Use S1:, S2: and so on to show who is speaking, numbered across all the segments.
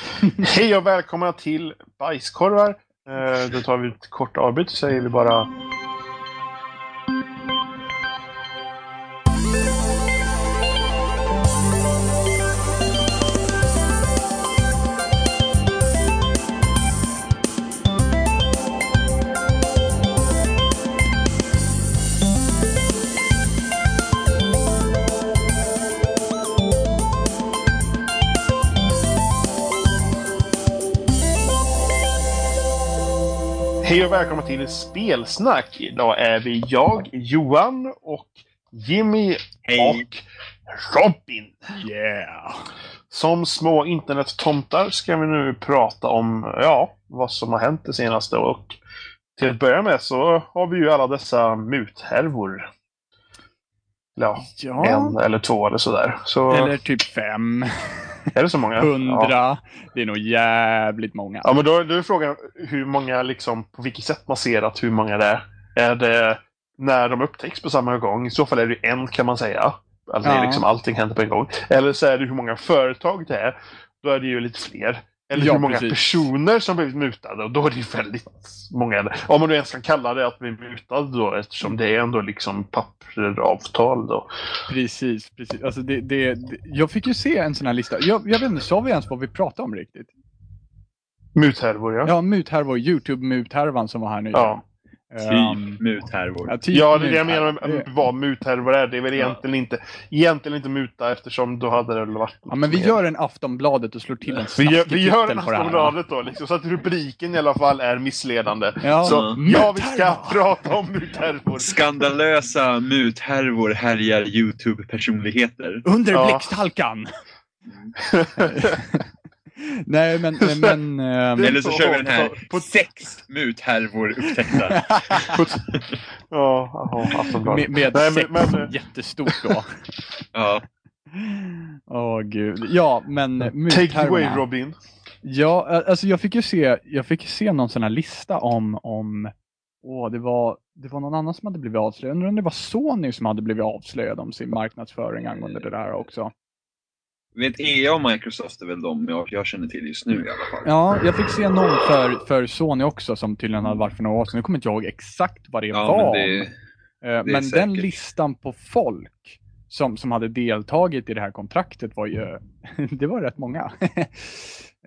S1: Hej och välkomna till Bajskorvar. Eh, Då tar vi ett kort avbryt så säger vi bara och välkomna till Spelsnack. Idag är vi jag, Johan och Jimmy
S2: Hej.
S1: och Robin.
S2: Yeah!
S1: Som små internettomtar ska vi nu prata om ja, vad som har hänt det senaste och till att börja med så har vi ju alla dessa muthärvor. Ja,
S2: Ja,
S1: en eller två eller sådär. Så
S2: eller typ fem,
S1: är det så många?
S2: hundra.
S1: Ja.
S2: Det är nog jävligt många.
S1: Ja, men då, då är frågan hur många, liksom, på vilket sätt man ser att hur många det är. Är det när de upptäcks på samma gång? I så fall är det en kan man säga. Alltså det är
S2: Ja.
S1: liksom allting händer på en gång. Eller så är det hur många företag det är. Då är det ju lite fler. Eller
S2: Ja,
S1: hur många
S2: precis.
S1: personer som blivit mutade. Och då är det ju väldigt många. Om man nu ens kan kalla det att bli mutad då. Eftersom det är ändå liksom papper, avtal då.
S2: Precis, precis. Alltså det, det, det, jag fick ju se en sån här lista. Jag, jag vet inte, sa vi ens vad vi pratade om riktigt?
S1: Muthärvor ja.
S2: Ja, muthärvor, YouTube-muthärvan som var här nu.
S1: Ja.
S2: Ehm,
S3: Typ muthärvor.
S2: ja, typ
S1: Ja, det är det jag menar med vad muthärvor är. Det är väl
S3: Ja.
S1: egentligen inte, egentligen inte muta eftersom då hade det väl varit...
S2: Ja, men vi gör en Aftonbladet och slår till en
S1: Vi gör, vi gör en. Aftonbladet då, liksom, så att rubriken i alla fall är missledande.
S2: Ja,
S1: Så
S3: Mm.
S1: ja, vi ska prata om muthärvor.
S3: Skandalösa muthärvor härjar YouTube-personligheter.
S2: Under
S1: Ja.
S2: blixthalkan! Nej, men... men ehm,
S3: Eller så kör vi den här
S1: På-
S3: sex muthärvor upptäckta.
S1: Ja, ja, Aftonbladet.
S2: med med
S1: Nej,
S2: sex
S1: men,
S2: jättestort då.
S3: Ja.
S2: Åh gud. Ja, men
S1: take it away
S2: muthärvorna.
S1: Robin.
S2: Ja, alltså jag fick ju se, jag fick se någon sån här lista om, om åh, det var, det var någon annan som hade blivit avslöjad. Jag undrar om det var Sony som hade blivit avslöjad om sin marknadsföring angående det där också.
S3: Vet EA och Microsoft är väl de jag, jag känner till just nu i alla fall.
S2: Ja, jag fick se någon för, för Sony också som tydligen hade varit för några år sedan. Nu kommer inte jag ihåg exakt vad det
S3: Ja,
S2: var.
S3: men det,
S2: Eh,
S3: är
S2: Men den listan på folk som, som hade deltagit i det här kontraktet var ju, det var rätt många.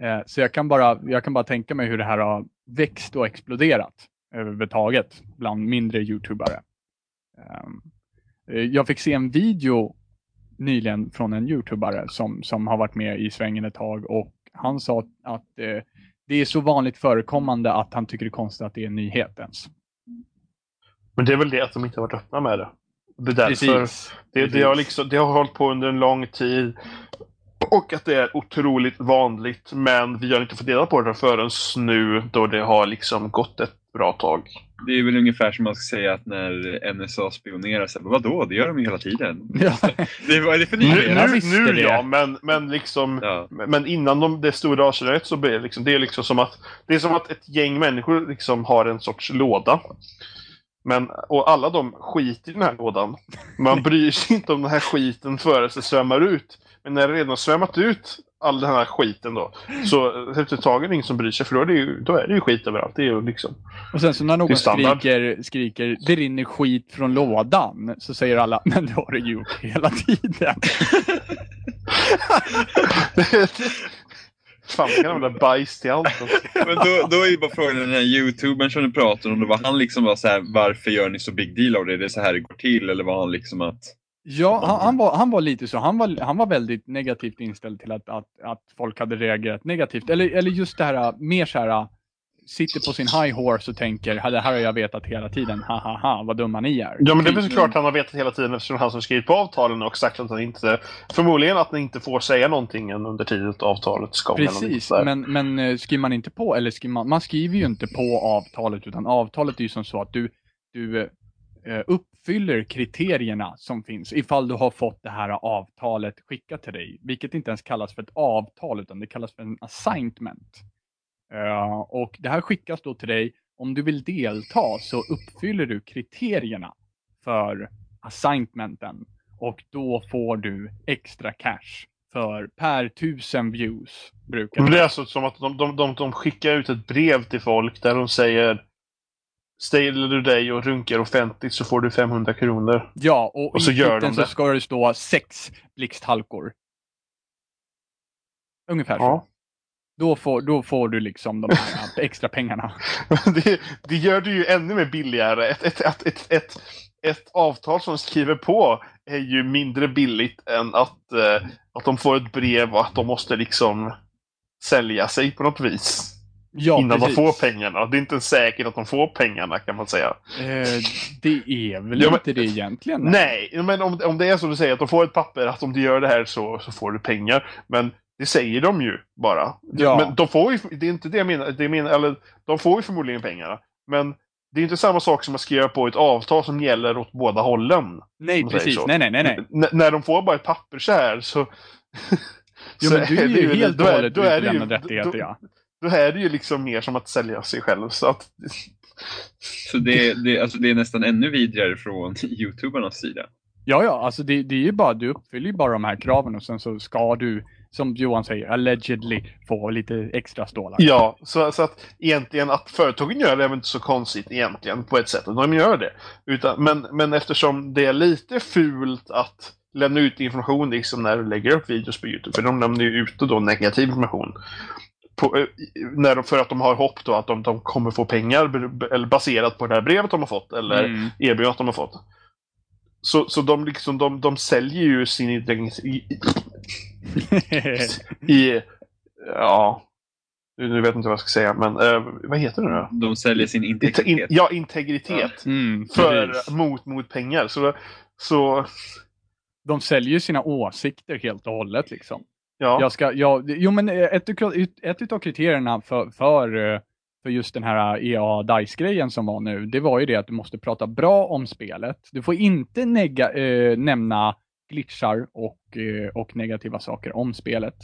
S2: Eh, Så jag kan, bara, jag kan bara tänka mig hur det här har växt och exploderat överhuvudtaget bland mindre YouTubare. Ehm, eh, Jag fick se en video nyligen från en YouTubare som, som har varit med i svängen ett tag och han sa att eh, det är så vanligt förekommande att han tycker det är konstigt att det är en nyhet ens.
S1: Men det är väl det att de inte har varit öppna med det. Det är därför. Det, det, har liksom, det har hållit på under en lång tid. Och att det är otroligt vanligt. Men vi har inte fått reda på det förrän nu då det har liksom gått ett bra tag.
S3: Det är väl ungefär som man ska säga att när NSA spionerar, så här, vadå? Det gör de ju hela tiden.
S2: Ja.
S3: Det, vad är det för
S1: Nu,
S3: nyhet?
S2: jag
S1: nu, nu
S2: det.
S1: ja, men, men liksom
S3: Ja.
S1: Men innan de, det stora avslöjandet så blir det liksom, det är liksom som att Det är som att ett gäng människor liksom har en sorts låda. Men, och alla de skiter i den här lådan. Man bryr sig inte om den här skiten före det svämmar ut. Men när det redan har svämmat ut all den här skiten då. Så efter ett tag är det ingen som bryr sig för då är det ju, då är det ju skit överallt. Det är ju liksom.
S2: Och sen så när
S1: Det
S2: någon skriker, skriker det rinner skit från lådan så säger alla men det har du gjort hela tiden.
S1: Fan, man kan använda bajs till allt. Alltså.
S3: Men då, då är ju bara frågan, den här YouTubern som du pratar om, då var han liksom bara så här, varför gör ni så big deal av det? Det är så här det går till, eller var han liksom att...
S2: Ja, han, han, var, han var lite så. Han var, han var väldigt negativt inställd till att, att, att folk hade reagerat negativt. Eller, eller just det här, mer så här, sitter på sin high horse och tänker, "Ja, det här har jag vetat hela tiden, ha ha ha, vad dumma ni är.
S1: Ja men det är väl
S2: Typ.
S1: såklart han har vetat hela tiden eftersom han som skrivit på avtalen och sagt att han inte Förmodligen att han inte får säga någonting under tiden att avtalet något
S2: Precis, men, men eh, skriver man inte på, eller skriver man, man skriver ju inte på avtalet, utan avtalet är ju som så att du, du eh, uppfyller kriterierna som finns ifall du har fått det här avtalet skickat till dig, vilket inte ens kallas för ett avtal, utan det kallas för en assignment. Eh, och det här skickas då till dig, om du vill delta så uppfyller du kriterierna för assignmenten och då får du extra cash för per tusen views. Brukar
S1: Men det är alltså som att de, de, de, de skickar ut ett brev till folk där de säger Ställer du dig och runkar offentligt så får du 500 kronor.
S2: Ja, och,
S1: Och så
S2: i
S1: gör de
S2: så
S1: det.
S2: ska det stå sex blixthalkor. Ungefär så.
S1: Ja.
S2: Då får, då får du liksom de här extra pengarna.
S1: det, det gör det ju ännu mer billigare. Ett, ett, ett, ett, ett, avtal som skriver på är ju mindre billigt än att, eh, att de får ett brev och att de måste liksom sälja sig på något vis.
S2: Ja,
S1: innan
S2: precis.
S1: de får pengarna. Det är inte säkert att de får pengarna kan man säga.
S2: Eh, det är väl
S1: Ja, men-
S2: inte det egentligen?
S1: Nej, men om, om det är som du säger att de får ett papper att om du gör det här så, så får du pengar. Men det säger de ju bara.
S2: Ja.
S1: Men de får ju, det är inte det jag menar, det jag menar eller de får ju förmodligen pengarna. Men det är inte samma sak som att skriva på ett avtal som gäller åt båda hållen.
S2: Nej, precis. Nej, nej, nej. nej.
S1: N- när de får bara ett papper så här så...
S2: Jo,
S1: så
S2: men du är ju helt och hållet utelämnad rättigheter, ja.
S1: Då är det ju liksom mer som att sälja sig själv. Så att,
S3: Så det, det, alltså det är nästan ännu vidrigare från youtubernas sida.
S2: Ja, ja, alltså det, det är ju bara, du uppfyller ju bara de här kraven och sen så ska du, som Johan säger, allegedly få lite extra stålar.
S1: Ja, så, så att egentligen att företagen gör det är väl inte så konstigt egentligen på ett sätt. att De gör det. Utan, men, men eftersom det är lite fult att lämna ut information liksom när du lägger upp videos på Youtube. För de lämnar ju ut då negativ information. På, eh, när de, för att de har hopp då att de, de kommer få pengar eller baserat på det här brevet de har fått eller
S2: Mm.
S1: erbjudandet de har fått. Så, så de, liksom, de, de säljer ju sin integritet i, i, ja, nu vet jag inte vad jag ska säga, men eh, vad heter det då?
S3: De säljer sin
S1: Inte- in,
S3: integritet.
S1: ja, integritet.
S2: mm,
S1: För, mot, mot pengar. Så, så
S2: De säljer ju sina åsikter helt och hållet liksom.
S1: Ja.
S2: Jag ska, ja, jo men eh, ett, ett utav kriterierna för, för, eh, för just den här EA DICE-grejen som var nu, det var ju det att du måste prata bra om spelet. Du får inte nega, eh, nämna glitchar och, eh, och negativa saker om spelet.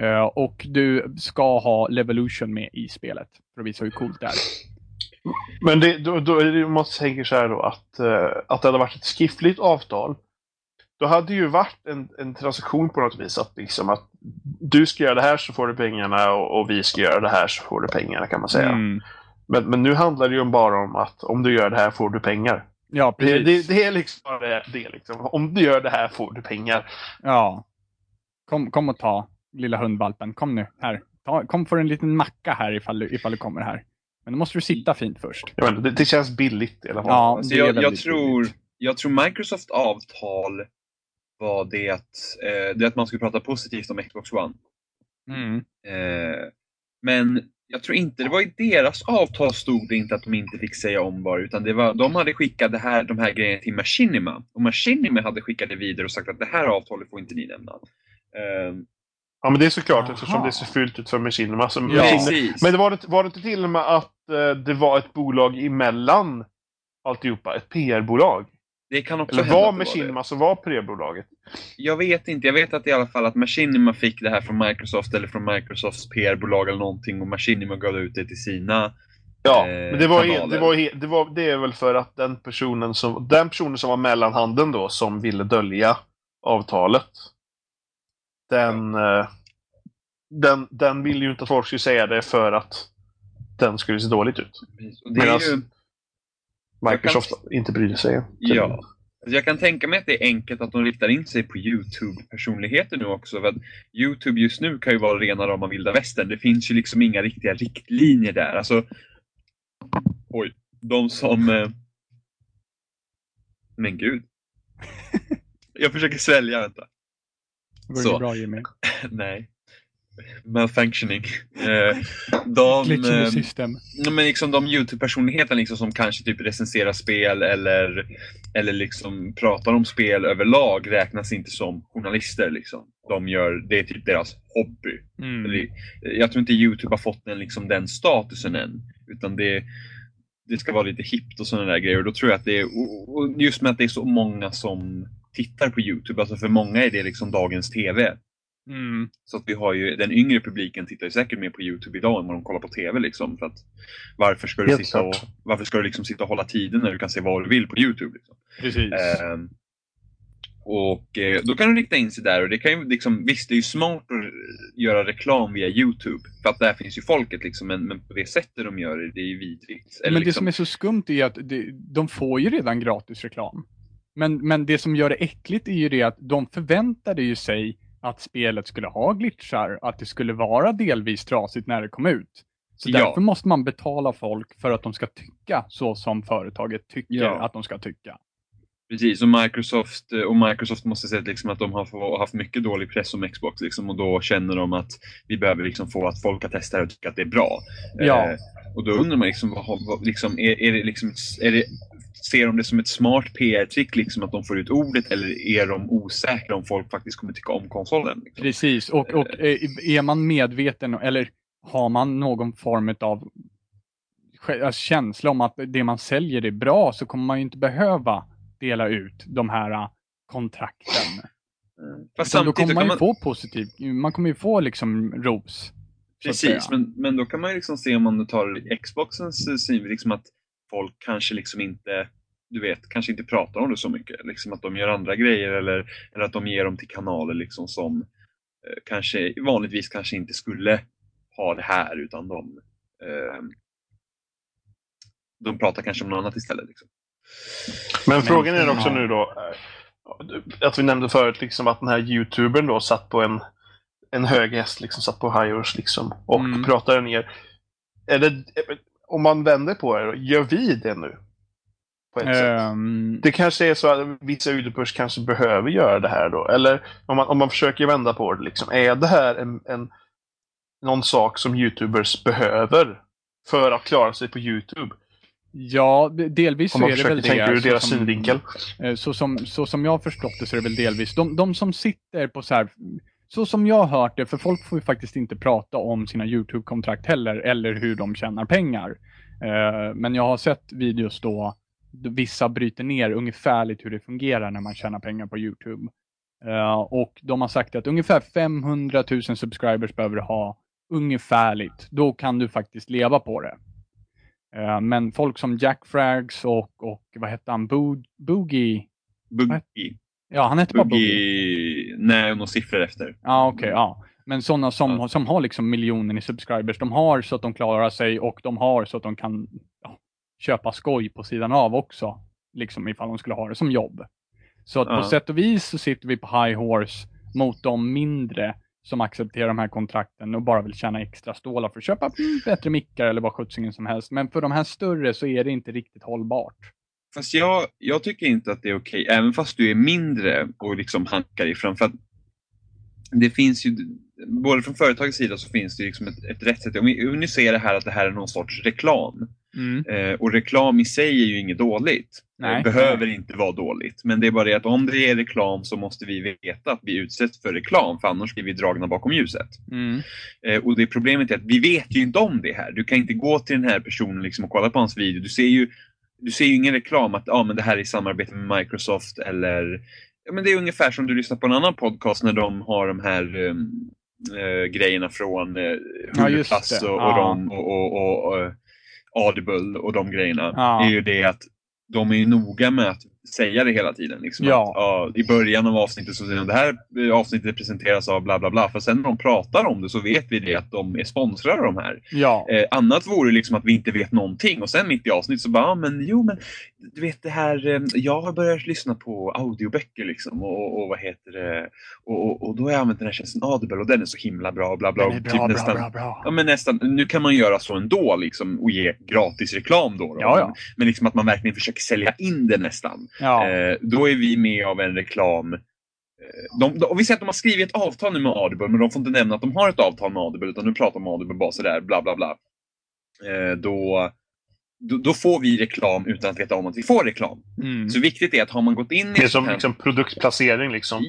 S2: Eh, och du ska ha Levolution med i spelet för att visa hur coolt det är.
S1: Men det, då, då man tänker så här då att, eh, att det hade varit ett skriftligt avtal. Då hade det ju varit en, en transaktion på något vis. Att, liksom att du ska göra det här så får du pengarna och, och vi ska göra det här så får du pengarna kan man säga.
S2: Mm.
S1: Men, men nu handlar det ju bara om att om du gör det här får du pengar.
S2: Ja,
S1: Det,
S2: precis.
S1: det, det är liksom bara det, det liksom. Om du gör det här får du pengar.
S2: Ja. Kom, kom och ta lilla hundvalpen. Kom nu, här. Ta, kom för en liten macka här ifall du, ifall du kommer här. Men då måste du sitta fint först.
S1: Vet inte, det, det känns billigt i alla fall.
S2: Ja,
S3: Alltså
S2: det är
S3: jag, jag, tror,
S2: billigt.
S3: jag tror Microsoft avtal var det att, eh, det att man skulle prata positivt om Xbox One.
S2: Mm.
S3: Eh, men jag tror inte, det var i deras avtal stod det inte att de inte fick säga om bara, utan det var, de hade skickat det här, de här grejerna till Machinima. Och Machinima hade skickat det vidare och sagt att det här avtalet får inte ni nämna. Eh,
S1: Ja, men det är såklart
S2: Aha.
S1: eftersom det ser fult ut för Machinima. Så
S2: Ja.
S1: Machinima-. Men det var, det, var det inte till och med att eh, det var ett bolag emellan alltihopa? Ett PR-bolag?
S3: Det kan också
S1: Eller var. Machinima som var PR-bolaget?
S3: Jag vet inte. Jag vet att i alla fall att Machinima fick det här från Microsoft eller från Microsofts PR-bolag eller någonting och Machinima gav ut det till sina.
S1: Ja,
S3: Eh,
S1: men det var,
S3: kanaler.
S1: det, var, det var det är väl för att den personen som, den personen som var mellanhanden då, som ville dölja avtalet. Den, eh, den, den ville ju inte att folk skulle säga det för att den skulle se dåligt ut. Medan
S3: ju,
S1: Microsoft inte brydde sig.
S3: ja. Alltså jag kan tänka mig att det är enkelt att de riktar in sig på Youtube-personligheter nu också. För att Youtube just nu kan ju vara rena rama vilda västern. Det finns ju liksom inga riktiga riktlinjer där. Alltså, oj. De som... Eh, men gud. jag försöker svälja, vänta.
S2: Det går
S3: Så.
S2: bra Jimmy.
S3: Nej. Malfunctioning. Eh, de, eh, men liksom de Youtube-personligheterna liksom som kanske typ recenserar spel eller, eller liksom pratar om spel överlag räknas inte som journalister. Liksom. De gör, det är typ deras hobby.
S2: Mm.
S3: Eller, Jag tror inte Youtube har fått den, liksom, den statusen än. Utan det, det ska vara lite hippt och sådana där grejer. Och då tror jag att det är, just med att det är så många som tittar på Youtube. Alltså för många är det liksom dagens TV.
S2: Mm.
S3: Så att vi har ju, den yngre publiken tittar ju säkert mer på Youtube idag än vad de kollar på TV. Liksom, för att, varför ska du,
S1: Helt
S3: sitta och, varför ska du liksom sitta och hålla tiden när du kan se vad du vill på Youtube? Liksom?
S2: Precis.
S3: Ehm, Och eh, då kan de rikta in sig där och det kan ju liksom, visst det är ju smart att göra reklam via Youtube. För att där finns ju folket liksom, men, men på det sättet de gör det, det är ju vidrigt. Eller
S2: Men det
S3: liksom,
S2: som är så skumt är att det, de får ju redan gratis reklam. Men, men det som gör det äckligt är ju det att de förväntade ju sig att spelet skulle ha glitchar, att det skulle vara delvis trasigt när det kom ut. Så
S3: Ja.
S2: därför måste man betala folk för att de ska tycka så som företaget tycker
S3: Ja.
S2: att de ska tycka.
S3: Precis, och Microsoft, och Microsoft måste säga liksom att de har haft mycket dålig press om Xbox liksom, och då känner de att vi behöver liksom få att folk att testa det och tycka att det är bra.
S2: Ja.
S3: Eh, och då undrar man liksom, vad, liksom, är, är det liksom, är det, ser de det som ett smart PR-trick liksom att de får ut ordet eller är de osäkra om folk faktiskt kommer tycka om konsolen? Liksom?
S2: Precis, och, och eh, är man medveten eller har man någon form av alltså, känsla om att det man säljer är bra så kommer man ju inte behöva dela ut de här eh, kontrakten.
S3: Fast
S2: Utan då kommer man ju
S3: man,
S2: få positiv, man kommer ju få liksom ros.
S3: Precis, men, men då kan man ju liksom se om man tar Xboxens eh, syn, liksom att folk kanske liksom inte du vet, kanske inte pratar om det så mycket. Liksom att de gör andra grejer eller, eller att de ger dem till kanaler liksom som eh, kanske vanligtvis kanske inte skulle ha det här utan de, eh, de pratar kanske om något annat istället. Liksom.
S1: Men frågan är också nu då, eh, att vi nämnde förut liksom att den här youtubern då satt på en, en hög häst, liksom satt på high horse liksom och
S2: Mm.
S1: pratade ner. Är det, om man vänder på det då, gör vi det nu? På ett sätt.
S2: Ehm,
S1: Det kanske är så att vissa youtubers kanske behöver göra det här då. Eller om man, om man försöker vända på det liksom. Är det här en, en, någon sak som youtubers behöver för att klara sig på youtube?
S2: ja, de- delvis så är det väl det.
S1: ur
S2: så
S1: deras
S2: som-
S1: synvinkel.
S2: Eh, Så som, så som jag har förstått det så är det väl delvis, de, de som sitter på så här, så som jag har hört det, för folk får ju faktiskt inte prata om sina YouTube-kontrakt heller, eller hur de tjänar pengar. Eh, Men jag har sett videos då, vissa bryter ner ungefärligt hur det fungerar när man tjänar pengar på YouTube. Eh, Och de har sagt att ungefär 500 000 subscribers behöver du ha, ungefärligt. Då kan du faktiskt leva på det. Eh, Men folk som Jack Frags och, och vad hette han, Bo, Boogie,
S3: Boogie.
S2: Ja, han hette bara Boogie.
S3: Nej, några siffror efter.
S2: Ja, okej, ja. Men sådana som,
S3: Ja.
S2: som har liksom miljoner i subscribers, de har så att de klarar sig och de har så att de kan ja, köpa skoj på sidan av också. Liksom ifall de skulle ha det som jobb. Så att
S3: Ja.
S2: på sätt och vis så sitter vi på high horse mot de mindre som accepterar de här kontrakten och bara vill tjäna extra stålar för att köpa bättre mickar eller vad sjuttsingen som helst. Men för de här större så är det inte riktigt hållbart.
S3: Fast jag, jag tycker inte att det är okej, även fast du är mindre och liksom hankar ifrån. För att det finns ju, både från företagets sida så finns det liksom ett, ett rätt sätt. Om vi, ni ser det här att det här är någon sorts reklam. Eh, och reklam i sig är ju inget dåligt.
S2: Nej.
S3: Det behöver inte vara dåligt. Men det är bara det att om det är reklam så måste vi veta att vi utsätts för reklam. För annars blir vi dragna bakom ljuset.
S2: Mm.
S3: Eh, och det problemet är att vi vet ju inte om det här. Du kan inte gå till den här personen liksom och kolla på hans video. Du ser ju, du ser ju ingen reklam att ah, men det här är i samarbete med Microsoft eller ja, men Det är ungefär som du lyssnar på en annan podcast när de har de här um, eh, grejerna från uh,
S2: Ja,
S3: Hulu
S2: just
S3: Plus
S2: det.
S3: och, och,
S2: Ja.
S3: de, och, och, och, och Audible och de grejerna.
S2: Ja.
S3: är ju det att de är noga med att säga det hela tiden. Liksom
S2: Ja.
S3: Att, ja, I början av avsnittet så säger de det här avsnittet presenteras av bla bla bla. För sen när de pratar om det så vet vi det att de är sponsrade av de här.
S2: Ja.
S3: Eh, annat vore liksom att vi inte vet någonting och sen mitt i avsnittet så bara, ja men jo men du vet det här, eh, jag har börjat lyssna på audioböcker liksom och, och, vad heter det, och, och, och då har jag använt den här tjänsten Audible och den är så himla bra bla bla.
S2: Den är bra,
S3: typ
S2: bra,
S3: nästan,
S2: bra, bra.
S3: Ja men nästan, nu kan man göra så ändå liksom och ge gratis reklam då. då.
S2: Ja, ja.
S3: Men liksom att man verkligen försöker sälja in det nästan.
S2: Ja.
S3: Eh, då är vi med av en reklam. Eh, de, de, och vi säger att de har skrivit ett avtal nu med Audible, men de får inte nämna att de har ett avtal med Audible, utan nu pratar de om Audible bara sådär, bla bla bla. Eh, då, då, då får vi reklam utan att veta om att vi får reklam.
S2: Mm.
S3: Så viktigt är att har man gått in i
S1: Det är som liksom produktplacering liksom.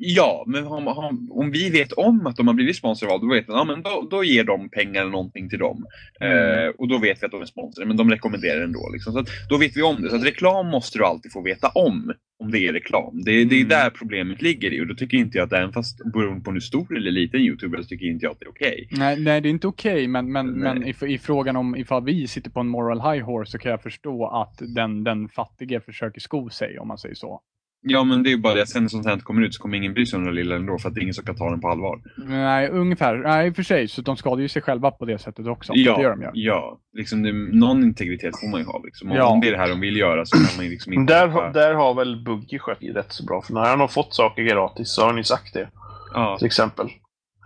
S3: Ja, men har, har, om vi vet om att de har blivit sponsrade av då, vet man, ja, men då, då ger de pengar eller någonting till dem.
S2: Mm.
S3: Eh, och då vet vi att de är sponsrade, men de rekommenderar ändå. Liksom. Så att, då vet vi om det. Så att reklam måste du alltid få veta om, om det är reklam. Det, det är
S2: Mm.
S3: där problemet ligger i. Och då tycker inte jag att även fast beroende på hur stor eller liten youtuber så tycker inte jag att det är okej.
S2: Nej, nej, det är inte okej, men, men,
S3: Nej.
S2: men i, i frågan om ifall vi sitter på en moral high horse så kan jag förstå att den, den fattige försöker sko sig, om man säger så.
S3: Ja, men det är ju bara det att sen sånt här inte kommer ut så kommer ingen bry sig om den lilla ändå för att det är ingen som kan ta den på allvar.
S2: Nej, ungefär. Nej, i och för sig. Så de skadar ju sig själva på det sättet också.
S3: Ja,
S2: det gör de ju.
S3: ja. Liksom det, någon integritet får man ju ha. Liksom. Om,
S2: Ja.
S3: om det är det här de vill göra så kan man ju liksom inte...
S1: Där, har- där har väl Buggy skött det rätt så bra. För när han har fått saker gratis så har han ju sagt det.
S3: ja.
S1: Till exempel.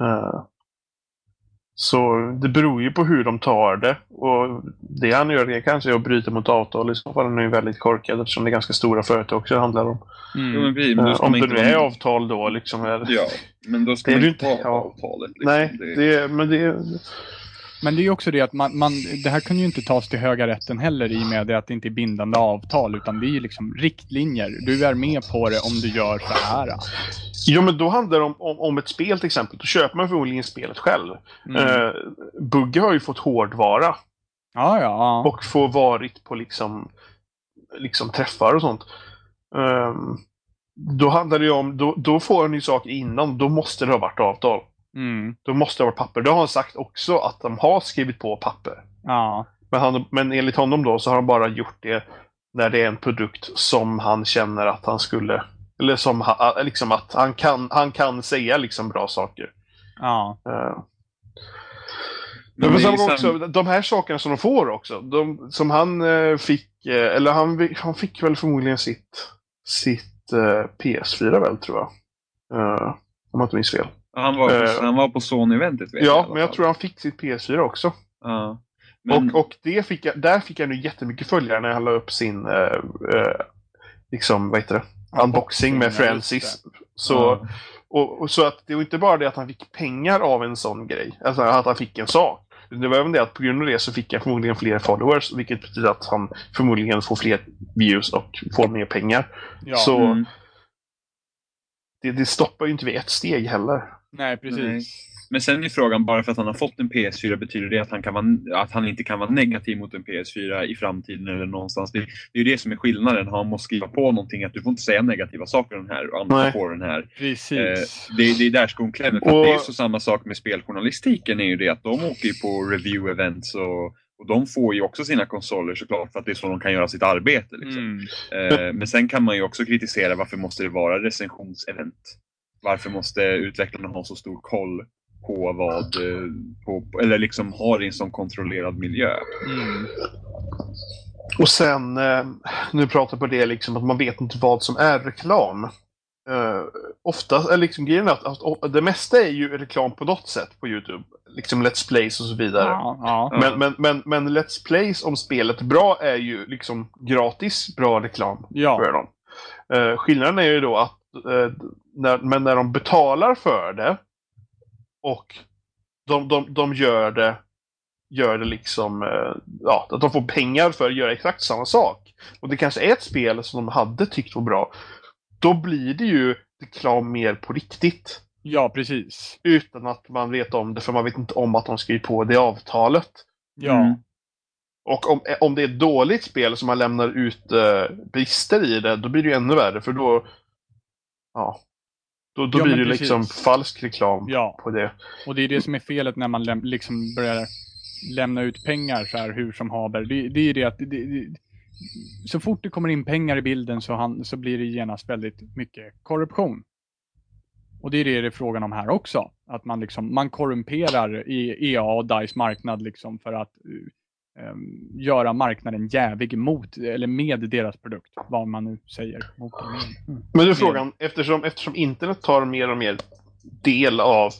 S1: Eh, så det beror ju på hur de tar det. Och det han gör det kanske är att bryta mot avtal. I så fall är han ju väldigt korkad eftersom det är ganska stora företag också det handlar om.
S2: Mm.
S3: Då
S1: Eh,
S3: ska
S1: om det nu är avtal då liksom. Är,
S3: Ja, men då ska
S1: Det
S3: man inte
S1: ja.
S3: avtalet. Liksom.
S1: Nej,
S3: Det-
S1: det, men det...
S2: Men det är ju också det att man, man, det här kan ju inte tas till höga rätten heller i och med att det inte är bindande avtal utan det är ju liksom riktlinjer. Du är med på det om du gör så här.
S1: Jo, men då handlar det om, om, om ett spel till exempel. Då köper man förmodligen spelet själv.
S2: Mm.
S1: Eh, Buggy har ju fått hårdvara.
S2: Ja, ja. ja.
S1: och få varit på liksom, liksom träffar och sånt. Ehm, då handlar det om, då, då får han ju saker innan, då måste det ha varit avtal.
S2: Mm.
S1: Då måste det ha varit papper. Det har han sagt också att de har skrivit på papper.
S2: ja.
S1: Men, han, men enligt honom då så har han bara gjort det när det är en produkt som han känner att han skulle eller som ha, liksom att han kan, han kan säga liksom bra saker.
S2: ja.
S1: Ehm,
S3: Men
S1: Men, sen också, de här sakerna som de får också, de, som han eh, fick, eh, eller han, han fick väl förmodligen sitt, sitt eh, PS4 väl, tror jag. Eh, om jag inte minns fel.
S3: Han var, på,
S1: Eh,
S3: han var på Sony-eventet jag
S1: Ja, men jag tror han fick sitt PS4 också.
S3: Ja. Men,
S1: Och, och det fick jag, där fick jag nu jättemycket följare när han la upp sin, eh, liksom, vad heter det? Unboxing med Francis. Så, och, och så att det var inte bara det att han fick pengar av en sån grej, alltså att han fick en sak. Det var även det att på grund av det så fick han förmodligen fler followers, vilket betyder att han förmodligen får fler views och får mer pengar.
S2: ja.
S1: Så
S3: Mm.
S1: det, det stoppar ju inte vid ett steg heller.
S2: Nej, precis.
S3: Nej. Men sen är frågan, bara för att han har fått en PS4, betyder det att han, kan vara, att han inte kan vara negativ mot en PS4 i framtiden eller någonstans? Det, det är ju det som är skillnaden. Han måste skriva på någonting, att du får inte säga negativa saker om den här
S1: Nej.
S3: på den här.
S2: Precis.
S3: Eh, det, det är där skon klämmer. För
S1: Och-
S3: det är så samma sak med speljournalistiken, är ju det att de åker ju på review-events och, och de får ju också sina konsoler såklart för att det är så de kan göra sitt arbete. Liksom.
S2: Mm.
S3: Eh, men sen kan man ju också kritisera varför måste det vara recensionsevent? Varför måste utvecklarna ha så stor koll på vad, eh, på, eller liksom ha det i en sån kontrollerad miljö?
S2: Mm.
S1: Och sen, eh, nu pratar jag på det liksom att man vet inte vad som är reklam. Uh, ofta, eller liksom grejen är att, att, att det mesta är ju reklam på något sätt på Youtube. Liksom Let's Plays och så vidare.
S2: Ja, ja.
S1: Men, men, men, men Let's Plays om spelet är bra är ju liksom gratis bra reklam
S2: ja.
S1: för dem. Eh, skillnaden är ju då att eh, när, men när de betalar för det och de, de, de gör det gör det liksom, eh, ja, att de får pengar för att göra exakt samma sak. Och det kanske är ett spel som de hade tyckt var bra. Då blir det ju reklam mer på riktigt.
S2: ja, precis.
S1: Utan att man vet om det, för man vet inte om att de skrivit på det avtalet.
S2: Ja.
S3: Mm.
S1: Och om, om det är ett dåligt spel som man lämnar ut eh, brister i det, då blir det ju ännu värre för då... Ja. Då, då
S2: Ja,
S1: blir det
S2: precis.
S1: liksom falsk reklam
S2: Ja.
S1: på det.
S2: Och det är det som är felet när man läm- liksom börjar lämna ut pengar så här hur som haver. Det, det är det att det, det, så fort det kommer in pengar i bilden så, han, så blir det genast väldigt mycket korruption. Och det är det det är frågan om här också. Att man, liksom, man korrumperar i EA och DICE marknad liksom för att eh, göra marknaden jävig mot, eller med deras produkt. Vad man nu säger. Mot. Mm.
S1: Men du frågan, eftersom, eftersom internet tar mer och mer del av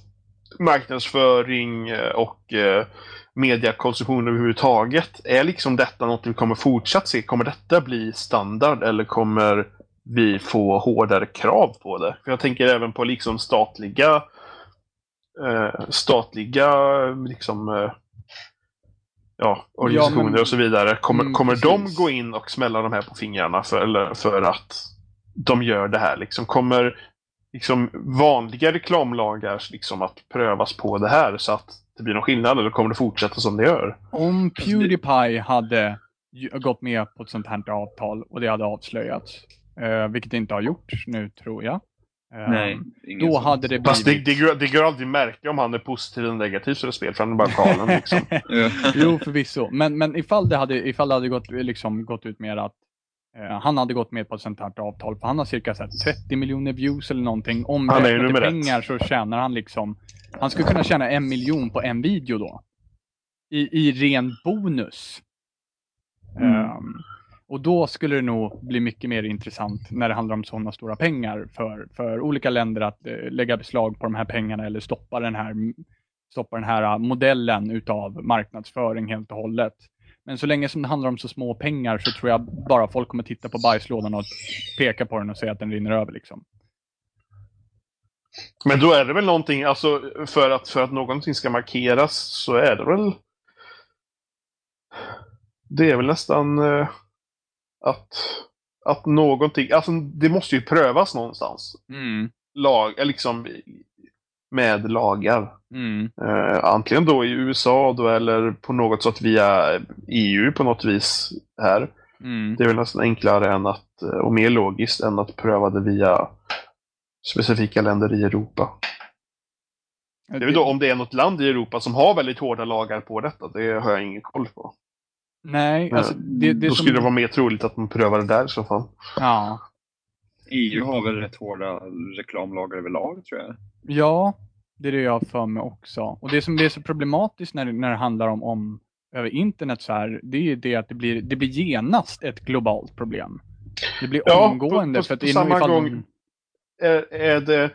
S1: marknadsföring eh, och eh, mediakonsumtion överhuvudtaget. Är liksom detta något vi kommer fortsatt se? Kommer detta bli standard eller kommer vi få hårdare krav på det? För jag tänker även på liksom statliga eh, statliga liksom eh, ja, organisationer
S2: men-
S1: och så vidare. Kommer,
S2: Mm,
S1: kommer de gå in och smälla de här på fingrarna för, för att de gör det här? Liksom, kommer liksom, vanliga reklamlagar liksom, att prövas på det här så att det blir någon skillnad eller kommer det fortsätta som det gör?
S2: Om Pewdiepie hade gått med på ett sånt här avtal och det hade avslöjats, eh, vilket det inte har gjort nu tror jag.
S3: Nej, ingen
S2: Då hade det
S1: Fast det,
S2: blivit...
S1: det, går, det går att märka om han är positiv eller negativ för ett spel, för han är bara galen liksom.
S2: Jo, förvisso. Men, men ifall det hade, ifall det hade gått, liksom, gått ut med att Eh, han hade gått med på ett sånt här avtal för han har cirka så här, 30 miljoner views eller någonting.
S1: Han är nummer ett.
S2: pengar så tjänar han liksom, han skulle kunna tjäna en miljon på en video då. I, i ren bonus.
S1: Mm.
S2: Ehm, och då skulle det nog bli mycket mer intressant när det handlar om sådana stora pengar för, för olika länder att eh, lägga beslag på de här pengarna eller stoppa den här, stoppa den här eh, modellen utav marknadsföring helt och hållet. Men så länge som det handlar om så små pengar så tror jag bara folk kommer titta på bajslådan och peka på den och säga att den rinner över liksom.
S1: Men då är det väl någonting, alltså för att, för att någonting ska markeras så är det väl... Det är väl nästan eh, att, att någonting, alltså det måste ju prövas någonstans. Lag, eh, liksom med lagar.
S2: Mm.
S1: Eh, antingen då i USA då eller på något sätt via EU på något vis här.
S2: Mm.
S1: Det är väl nästan enklare än att, eh, och mer logiskt än att pröva det via specifika länder i Europa. Det är väl då om det är något land i Europa som har väldigt hårda lagar på detta. Det har jag ingen koll på.
S2: Nej, alltså det, det
S1: då
S2: som...
S1: skulle det vara mer troligt att man prövar det där i så fall.
S2: Ja.
S3: EU har väl rätt hårda reklamlagar överlag tror jag.
S2: Ja, det är det jag har för mig också. Och det som det är så problematiskt när, det- när det handlar om, om över internet så här, det är ju det att det blir, det blir genast ett globalt problem. Det blir
S1: Ja,
S2: omgående.
S1: på- på-
S2: för att
S1: på
S2: det är
S1: samma
S2: ifall
S1: gång- Är, är det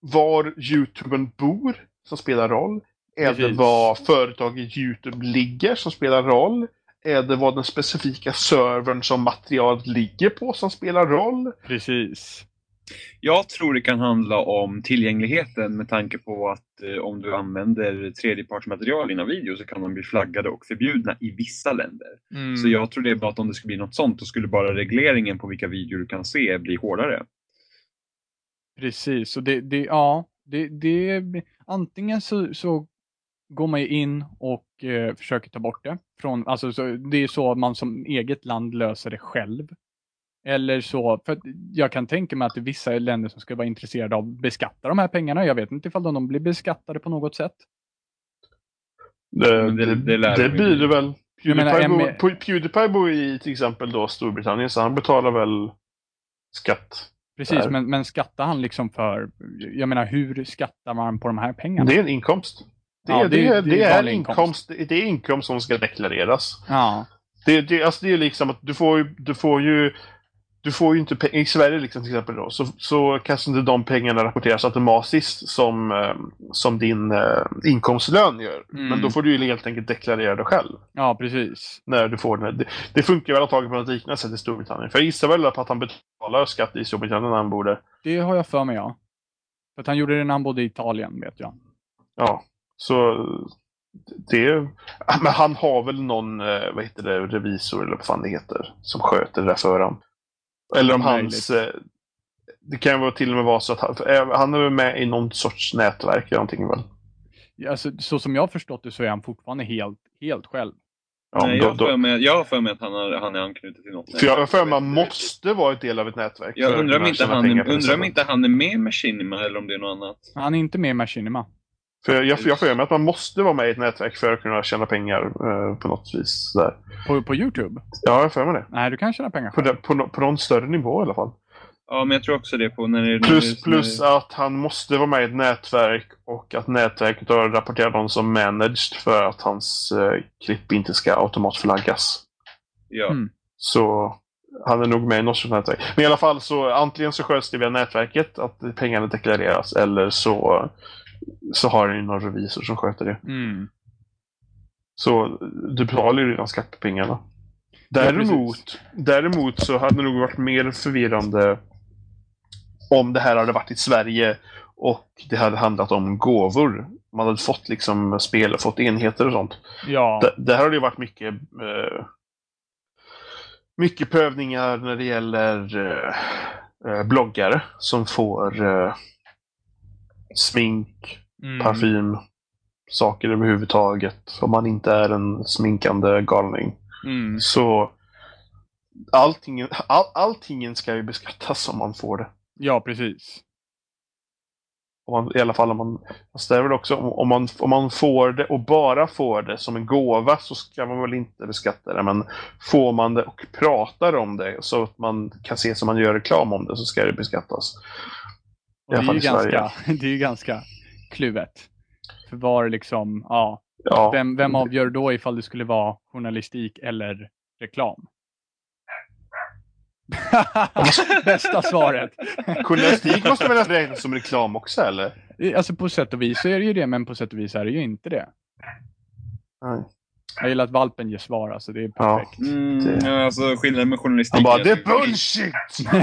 S1: var Youtubern bor som spelar roll? Är det
S2: Precis.
S1: var företaget Youtube ligger som spelar roll? Är det vad den specifika servern som materialet ligger på som spelar roll?
S2: Precis.
S3: Jag tror det kan handla om tillgängligheten med tanke på att eh, om du använder tredjepartsmaterial i dina videor så kan de bli flaggade och förbjudna i vissa länder.
S2: Mm.
S3: Så jag tror det är bara att om det skulle bli något sånt då skulle bara regleringen på vilka videor du kan se bli hårdare.
S2: Precis, och det, det ja, det, det, antingen så, så går man ju in och eh, försöker ta bort det. Från, alltså, så, det är så man som eget land löser det själv. Eller så, för jag kan tänka mig att det är vissa länder som ska vara intresserade av att beskatta de här pengarna. Jag vet inte ifall de blir beskattade på något sätt.
S1: Det,
S3: det-
S1: det,
S3: det lär
S1: det
S3: vi
S1: blir
S3: bli.
S1: det väl.
S2: Menar,
S1: Pewdiepie,
S2: en-
S1: bor, Pe- Pewdiepie bor i till exempel då Storbritannien, så han betalar väl skatt.
S2: Precis, men, men skattar han liksom för, jag menar hur skattar man på de här pengarna?
S1: Det är en inkomst. Det,
S2: Ja, det-
S1: det, är-
S2: det är vanlig
S1: inkomst. Det är inkomst som ska deklareras.
S2: Ja,
S1: Det, det, alltså det är liksom att du får ju, du får ju du får ju inte i Sverige liksom till exempel då, så, så kanske inte de pengarna rapporteras automatiskt som, eh, som din eh, inkomstlön gör.
S2: Mm.
S1: Men då får du ju helt enkelt deklarera det själv.
S2: ja precis.
S1: När du får den. Det, det funkar väl antagligen på något liknande sätt i Storbritannien. För jag gissar väl på att han betalar skatt i Storbritannien när han bor där.
S2: Det har jag för mig ja. För att han gjorde det när han bodde i Italien vet jag.
S1: Ja, så det... Men han har väl någon, eh, vad heter det, revisor eller vad fan det heter, som sköter det där för honom. Eller om hans... eh, Det kan ju vara till och med vara så att han, eh, han är med i någon sorts nätverk eller någonting väl?
S2: Alltså, så som jag har förstått det så är han fortfarande helt, helt själv.
S1: Ja,
S3: Nej,
S1: då,
S3: jag, har
S1: då,
S3: för mig, jag har för mig att han, har, han är anknuten till något.
S1: för jag har för mig att man måste vara ett del av ett nätverk.
S3: Jag undrar om, inte han, undrar om inte han är med i Machinima eller om det är något annat.
S2: Han är inte med i Machinima.
S1: För jag, jag, jag för mig att man måste vara med i ett nätverk för att kunna tjäna pengar eh, på något vis. Där.
S2: På, på Youtube?
S1: Ja, jag för mig det.
S2: Nej, du kan tjäna pengar
S1: På,
S2: själv.
S1: det, på, no- på någon större nivå i alla fall.
S3: Ja, men jag tror också det på när det
S1: Plus,
S3: när,
S1: plus att han måste vara med i ett nätverk och att nätverket har rapporterat honom som managed för att hans eh, klipp inte ska automatflaggas.
S3: Ja.
S2: Mm.
S1: Så han är nog med i något sånt nätverk. Men i alla fall så antingen så sköts det via nätverket att pengarna deklareras eller så, så har han ju någon revisor som sköter det.
S2: Mm.
S1: Så du betalar ju redan skatt på pengarna. Däremot, däremot så hade det nog varit mer förvirrande om det här hade varit i Sverige och det hade handlat om gåvor. Man hade fått liksom spel, fått enheter och sånt.
S2: Ja,
S1: Där, där har det ju varit mycket eh, mycket prövningar när det gäller eh, bloggare som får smink,
S2: mm.
S1: parfym, saker överhuvudtaget. Om man inte är en sminkande galning.
S2: Mm.
S1: Så allting, all, alltingen ska ju beskattas om man får det.
S2: Ja, precis.
S1: Man, I alla fall om man... Fast det är väl också om, om, man, om man får det och bara får det som en gåva så ska man väl inte beskatta det. Men får man det och pratar om det så att man kan se som man gör reklam om det så ska det beskattas.
S2: Och det, är ju ganska, det är ju ganska kluvet. För var liksom, ja,
S1: ja.
S2: Vem, vem avgör då ifall det skulle vara journalistik eller reklam? Bästa svaret.
S1: Journalistik måste väl räknas som reklam också eller?
S2: Alltså på sätt och vis så är det ju det, men på sätt och vis är det ju inte det.
S1: Nej.
S2: Jag gillar att valpen ger svar, alltså det är perfekt.
S3: Ja. Mm, ja, alltså skillnaden med journalistik...
S1: Han bara, det är bullshit!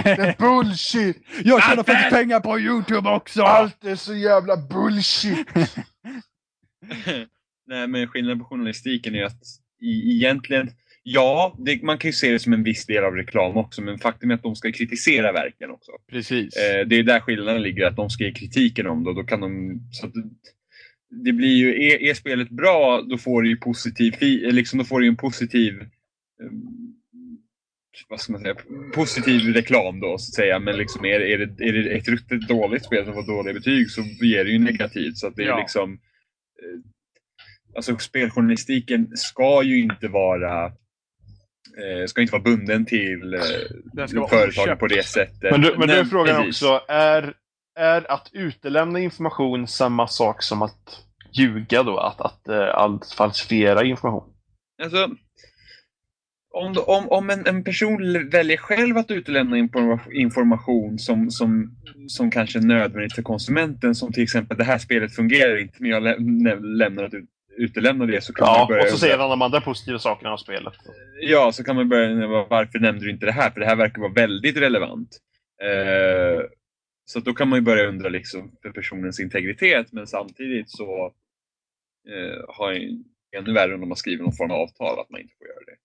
S1: Det är bullshit!
S2: Jag tjänar faktiskt pengar på YouTube också!
S1: Allt är så jävla bullshit!
S3: Nej, men skillnaden på journalistiken är att i, egentligen Ja, det, man kan ju se det som en viss del av reklam också, men faktum är att de ska kritisera verken också.
S2: Precis.
S3: Eh, det är där skillnaden ligger, att de ska ge kritiken om det. Då kan de, så det, det, blir ju, är, är, spelet bra, då får det ju positiv, liksom, då får det en positiv eh, vad ska man säga, positiv reklam då, så att säga. Men liksom är, är, det, är det ett ruttet dåligt spel som får dåliga betyg så ger det ju negativt. Så att det är
S2: Ja.
S3: liksom... Eh, alltså speljournalistiken ska ju inte vara eh, ska inte vara bunden till
S2: oköpt.
S3: på det sättet.
S1: Men, du, men då är frågan också, är, är att utelämna information samma sak som att ljuga då? Att, att, eh, att falsifiera information?
S3: Alltså, om, om, om en, en person väljer själv att utelämna informa- information som, som, som kanske är nödvändigt för konsumenten, som till exempel det här spelet fungerar inte, men jag lä- lämnar att ut, utelämna det, så kan man
S1: Ja,
S3: börja
S1: och så säger han de andra positiva sakerna av spelet.
S3: Ja, så kan man börja varför nämnde du inte det här? För det här verkar vara väldigt relevant. Eh, så då kan man ju börja undra liksom för personens integritet, men samtidigt så eh, har jag ännu värre om de har skrivit någon form av avtal att man inte får göra det.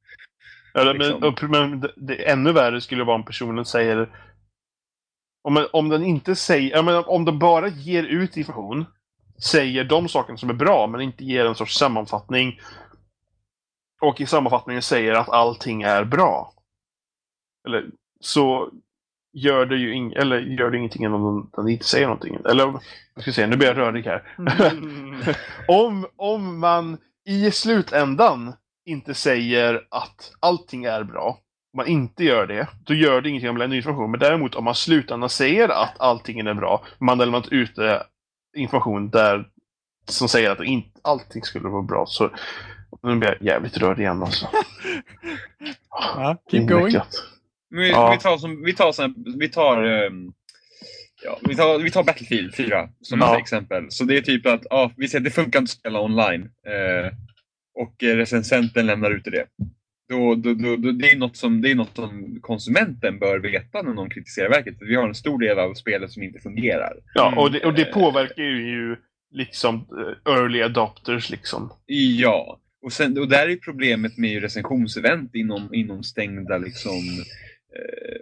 S1: Eller,
S3: Liksom.
S1: men, och, men det, det ännu värre skulle vara om personen säger... Om, om den inte säger... Menar, om den bara ger ut information, säger de sakerna som är bra, men inte ger en sorts sammanfattning. Och i sammanfattningen säger att allting är bra. Eller så gör det ju ing, eller gör det ingenting om den, inte säger någonting. Eller, jag ska säga, nu blir jag rörig här. om, om man i slutändan inte säger att allting är bra, om man inte gör det, då gör det ingenting om man lämnar information. Men däremot om man slutändan säger att allting är bra, man har lämnat ut information där som säger att inte allting skulle vara bra, så nu blir jag jävligt rörd igen alltså.
S2: Ja, keep going.
S1: Invecklat.
S3: Men Vi,
S1: Ja.
S3: vi tar, som, vi tar, som, vi tar, ehm, ja, vi tar, vi tar Battlefield 4 som
S1: Ja.
S3: ett exempel. Så det är typ att, ja, vi säger att det funkar inte att spela online. Eh, och recensenten lämnar ut det. Då, då, då, då, det, är något som, det är något som konsumenten bör veta när någon kritiserar verket. För vi har en stor del av spelet som inte fungerar.
S1: Ja, och det, och det
S3: Eh,
S1: påverkar ju liksom early adopters liksom.
S3: Ja, och, sen, och där är problemet med ju recensionsevent inom, inom stängda liksom,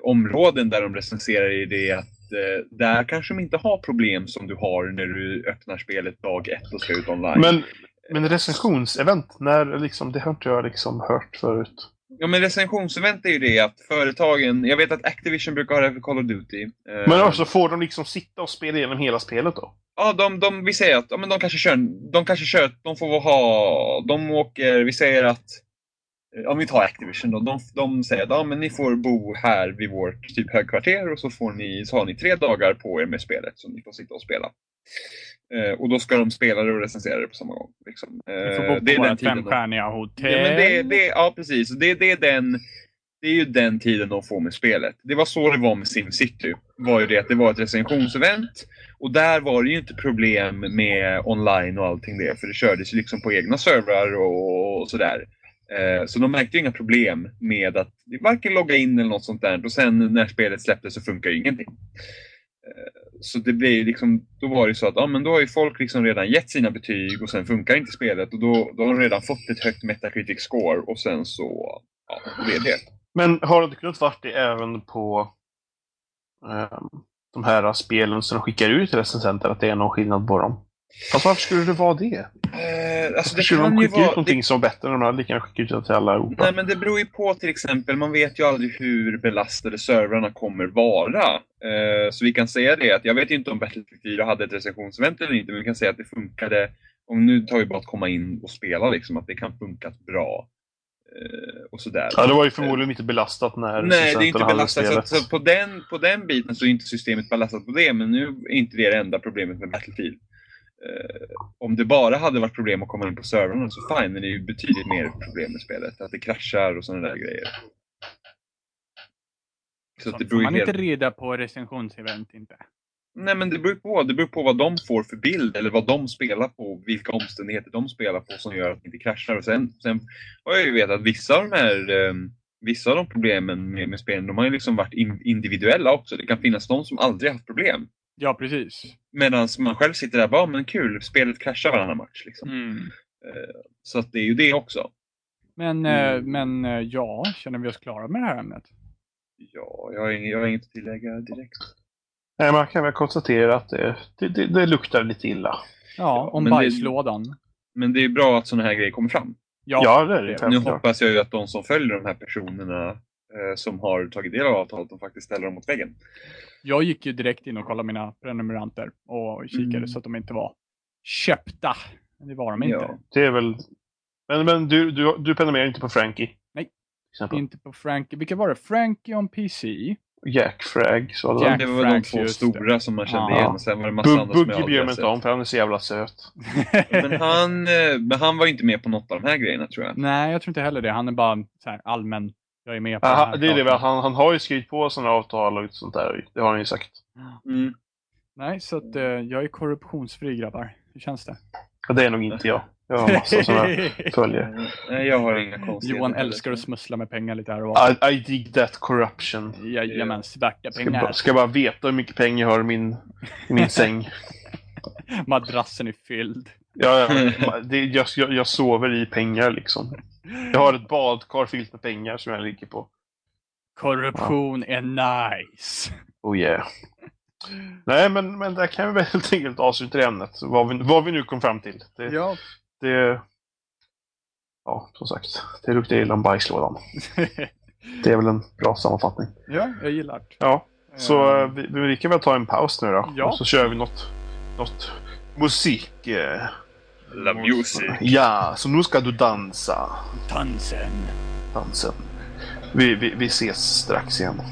S3: områden där de recenserar i det att eh, där kanske de inte har problem som du har när du öppnar spelet dag ett och ska ut online.
S1: Men, men recensionsevent, när liksom, det har inte jag liksom hört förut.
S3: Ja, men recensionsevent är ju det att företagen, jag vet att Activision brukar ha det för Call of Duty. Eh,
S1: Men också får de liksom sitta och spela igenom hela spelet då?
S3: Ja, de, de, vi säger att ja, men de kanske kör, de kanske kör, de får ha, de åker, vi säger att, eh, om vi tar Activision då, de, de säger att ja, men ni får bo här vid vårt typ högkvarter och så, får ni, så har ni tre dagar på er med spelet som ni får sitta och spela. Eh, och då ska de spela det och recensera det på samma gång. Liksom.
S2: Vi
S3: Eh,
S2: får bo
S3: det är
S2: på
S3: den
S2: vårt
S3: tiden de-
S2: femstjärniga hotell.
S3: Ja, men det, det, ja precis. Det, det, är den, det är ju den tiden de får med spelet. Det var så det var med SimCity. Var ju det att det var ett recensionsevent. Och där var det ju inte problem med online och allting det. För det kördes ju liksom på egna servrar och, och sådär. Eh, Så de märkte ju inga problem med att varken logga in eller något sånt där. Och sen när spelet släpptes så funkar ju ingenting. Eh, Så det blir liksom, då var det så att ja, men då har ju folk liksom redan gett sina betyg och sen funkar inte spelet och då, då har de redan fått ett högt Metacritic score och sen så, ja, det är det.
S1: Men har det inte kunnat varit det även på ehm, de här spelen som de skickar ut till recensenter, att det är någon skillnad på dem? Fast varför skulle det vara det?
S3: Eh, alltså det
S1: Skulle de
S3: kan ju
S1: skicka ut
S3: vara...
S1: någonting
S3: Det,
S1: som var bättre än de hade lika gärna skickat ut till alla Europa.
S3: nej, men det beror ju på till exempel, man vet ju aldrig hur belastade servrarna kommer vara. Eh, så vi kan säga det att, jag vet ju inte om Battlefield 4 hade ett recensionsevent eller inte, men vi kan säga att det funkade, om nu tar vi bara att komma in och spela liksom, att det kan funka bra. Eh, och sådär.
S1: Ja, det var ju förmodligen inte belastat när
S3: Nej, det är inte belastat. Så, så på, den, på den biten så är inte systemet belastat på det, men nu är inte det det enda problemet med Battlefield. Eh, om det bara hade varit problem att komma in på servrarna så fine, men det är ju betydligt mer problem med spelet. Att det kraschar och sådana där grejer. Så det beror
S2: man
S3: helt...
S2: inte reda på recensionsevent inte.
S3: Nej, men det beror på. Det beror på vad de får för bild eller vad de spelar på, vilka omständigheter de spelar på som gör att det inte kraschar. Och sen, sen har jag ju vetat att vissa av de här eh, Vissa av de problemen med, med spelen, de har ju liksom varit in, individuella också. Det kan finnas de som aldrig haft problem.
S2: Ja, precis.
S3: Medan man själv sitter där och bara, "Ja, men kul, spelet kraschar varannan match. Liksom.
S2: Mm.
S3: Eh, Så att det är ju det också.
S2: Men,
S3: Mm.
S2: eh, men eh, ja, känner vi oss klara med det här ämnet?
S3: Ja, jag har inget, jag har inget att tillägga direkt.
S1: Nej, man kan väl konstatera att det, det, det, det luktar lite illa.
S2: Ja, om
S3: men det-
S2: bajslådan.
S3: Men det är bra att sådana här grejer kommer fram.
S2: Ja,
S1: Ja, det är det.
S2: det-
S3: Nu hoppas jag ju att de som följer de här personerna som har tagit del av avtalet, de faktiskt ställer dem mot väggen.
S2: Jag gick ju direkt in och kollade mina prenumeranter och kikade
S3: Mm.
S2: så att de inte var köpta. Men det var de inte.
S3: Ja.
S1: Det är väl... Men, men du, du, du prenumererar inte på Frankie?
S2: Nej. Inte på Frankie. Vilka var det? Frankie on PC.
S1: Jack Frag, så
S2: Jack.
S3: Det var de
S2: Frags,
S3: två
S2: just det.
S3: stora som man kände
S2: Ja.
S3: igen. Och sen var det massa
S1: Bug,
S3: andra som jag aldrig
S1: inte
S3: sett.
S1: om, för han är så jävla söt.
S3: Men han, eh, men han var inte med på något av de här grejerna tror jag.
S2: Nej, jag tror inte heller det. Han är bara så här allmän. Jag är med på
S1: Aha, det är det, han, han har ju skrivit på sådana avtal och sånt där. Det har han ju sagt.
S3: Mm.
S2: Nej, så att eh, jag är korruptionsfri grabbar. Hur känns det?
S1: Och det är nog inte jag. Jag har massa sådana följare.
S3: Nej, jag har inga konstigheter.
S2: Johan älskar att smussla med pengar lite här och var.
S1: I, I dig that corruption.
S2: Jajamän, svarta
S1: Ska,
S2: pengar.
S1: bara, ska bara veta hur mycket pengar jag har i min, i min säng.
S2: Madrassen är fylld.
S1: Ja, ja, det, jag, jag, jag sover i pengar liksom. Jag har ett badkar fyllt med pengar som jag ligger på.
S2: Korruption är nice.
S1: Oh yeah. Nej, men, men där kan vi väl helt enkelt avsluta det ämnet. Vad vi, vad vi nu kom fram till. Det,
S2: Ja.
S1: det, ja, som sagt. Det luktar illa om bajslådan. Det är väl en bra sammanfattning.
S2: ja, jag gillar det.
S1: Ja, så
S2: Eh,
S1: eh, vi, vi kan väl ta en paus nu då.
S2: Ja.
S1: Och så kör vi något, något musik. eh.
S3: La music.
S1: Ja, så nu ska du dansa.
S2: Tansen.
S1: Dansen. Vi, vi, vi ses strax igen.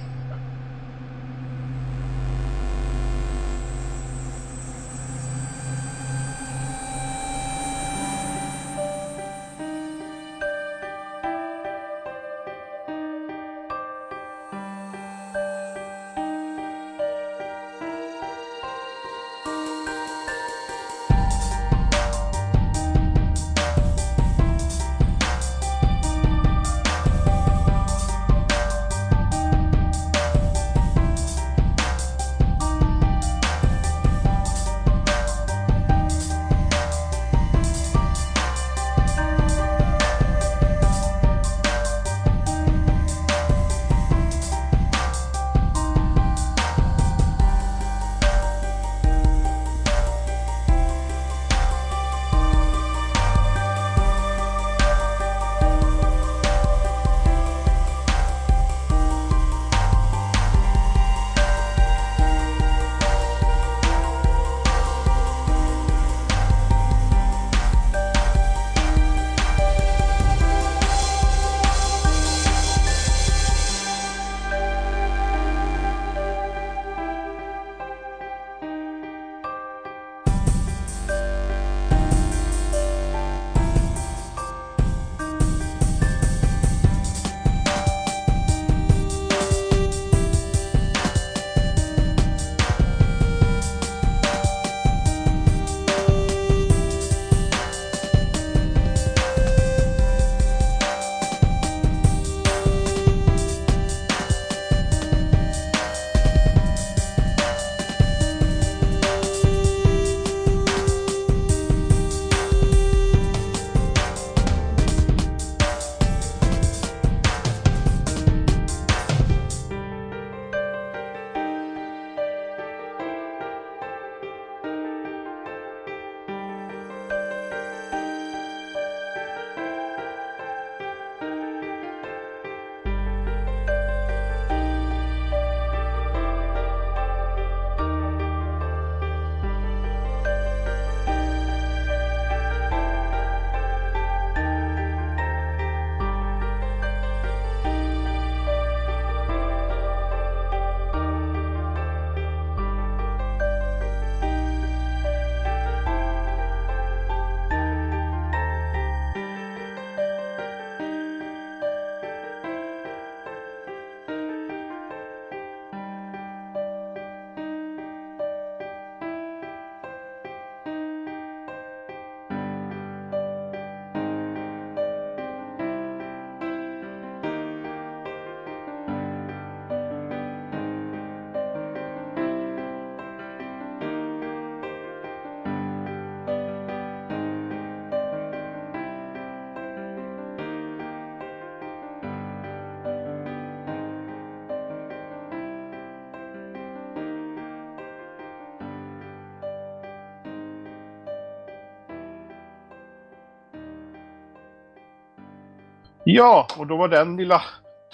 S1: Ja, och då var den lilla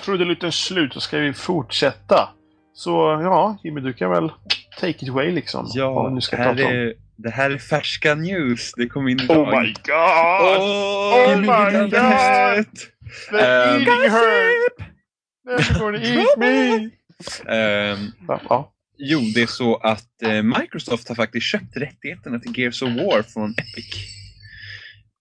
S1: trudelutten slut. Så ska vi fortsätta. Så ja, Jimmy, du kan väl take it away liksom. Vi nu ska
S3: här
S1: prata om.
S3: är, det här är färska news. Det kom in idag.
S1: Oh my god!
S3: Oh,
S1: Oh my god! They're
S3: Um,
S1: eating her! They're gonna eat me!
S3: Ehm,
S1: Ja, ja.
S3: jo, det är så att eh, Microsoft har faktiskt köpt rättigheterna till Gears of War från Epic.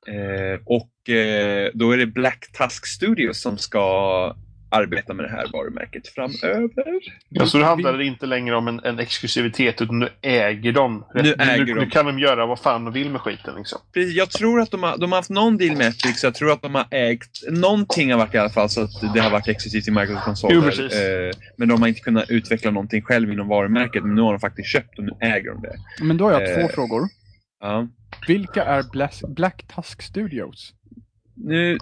S3: Eh, och eh, då är det Black Tusk Studios som ska arbeta med det här varumärket framöver.
S1: Ja, så då handlar det inte längre om en, en exklusivitet utan nu äger de.
S3: Nu äger
S1: nu,
S3: de.
S1: nu kan de göra vad fan de vill med skiten liksom.
S3: Precis, jag tror att de har, de har haft någon deal med Epic, så jag tror att de har ägt... Någonting har varit i alla fall så att det har varit exklusivt i Microsoft konsoler.
S1: Jo, precis.
S3: Eh, men de har inte kunnat utveckla någonting själv inom varumärket, men nu har de faktiskt köpt och nu äger de det.
S2: Men då har jag
S3: Eh.
S2: två frågor.
S3: Ja.
S2: Vilka är Blas- Black Tusk Studios?
S3: Nu,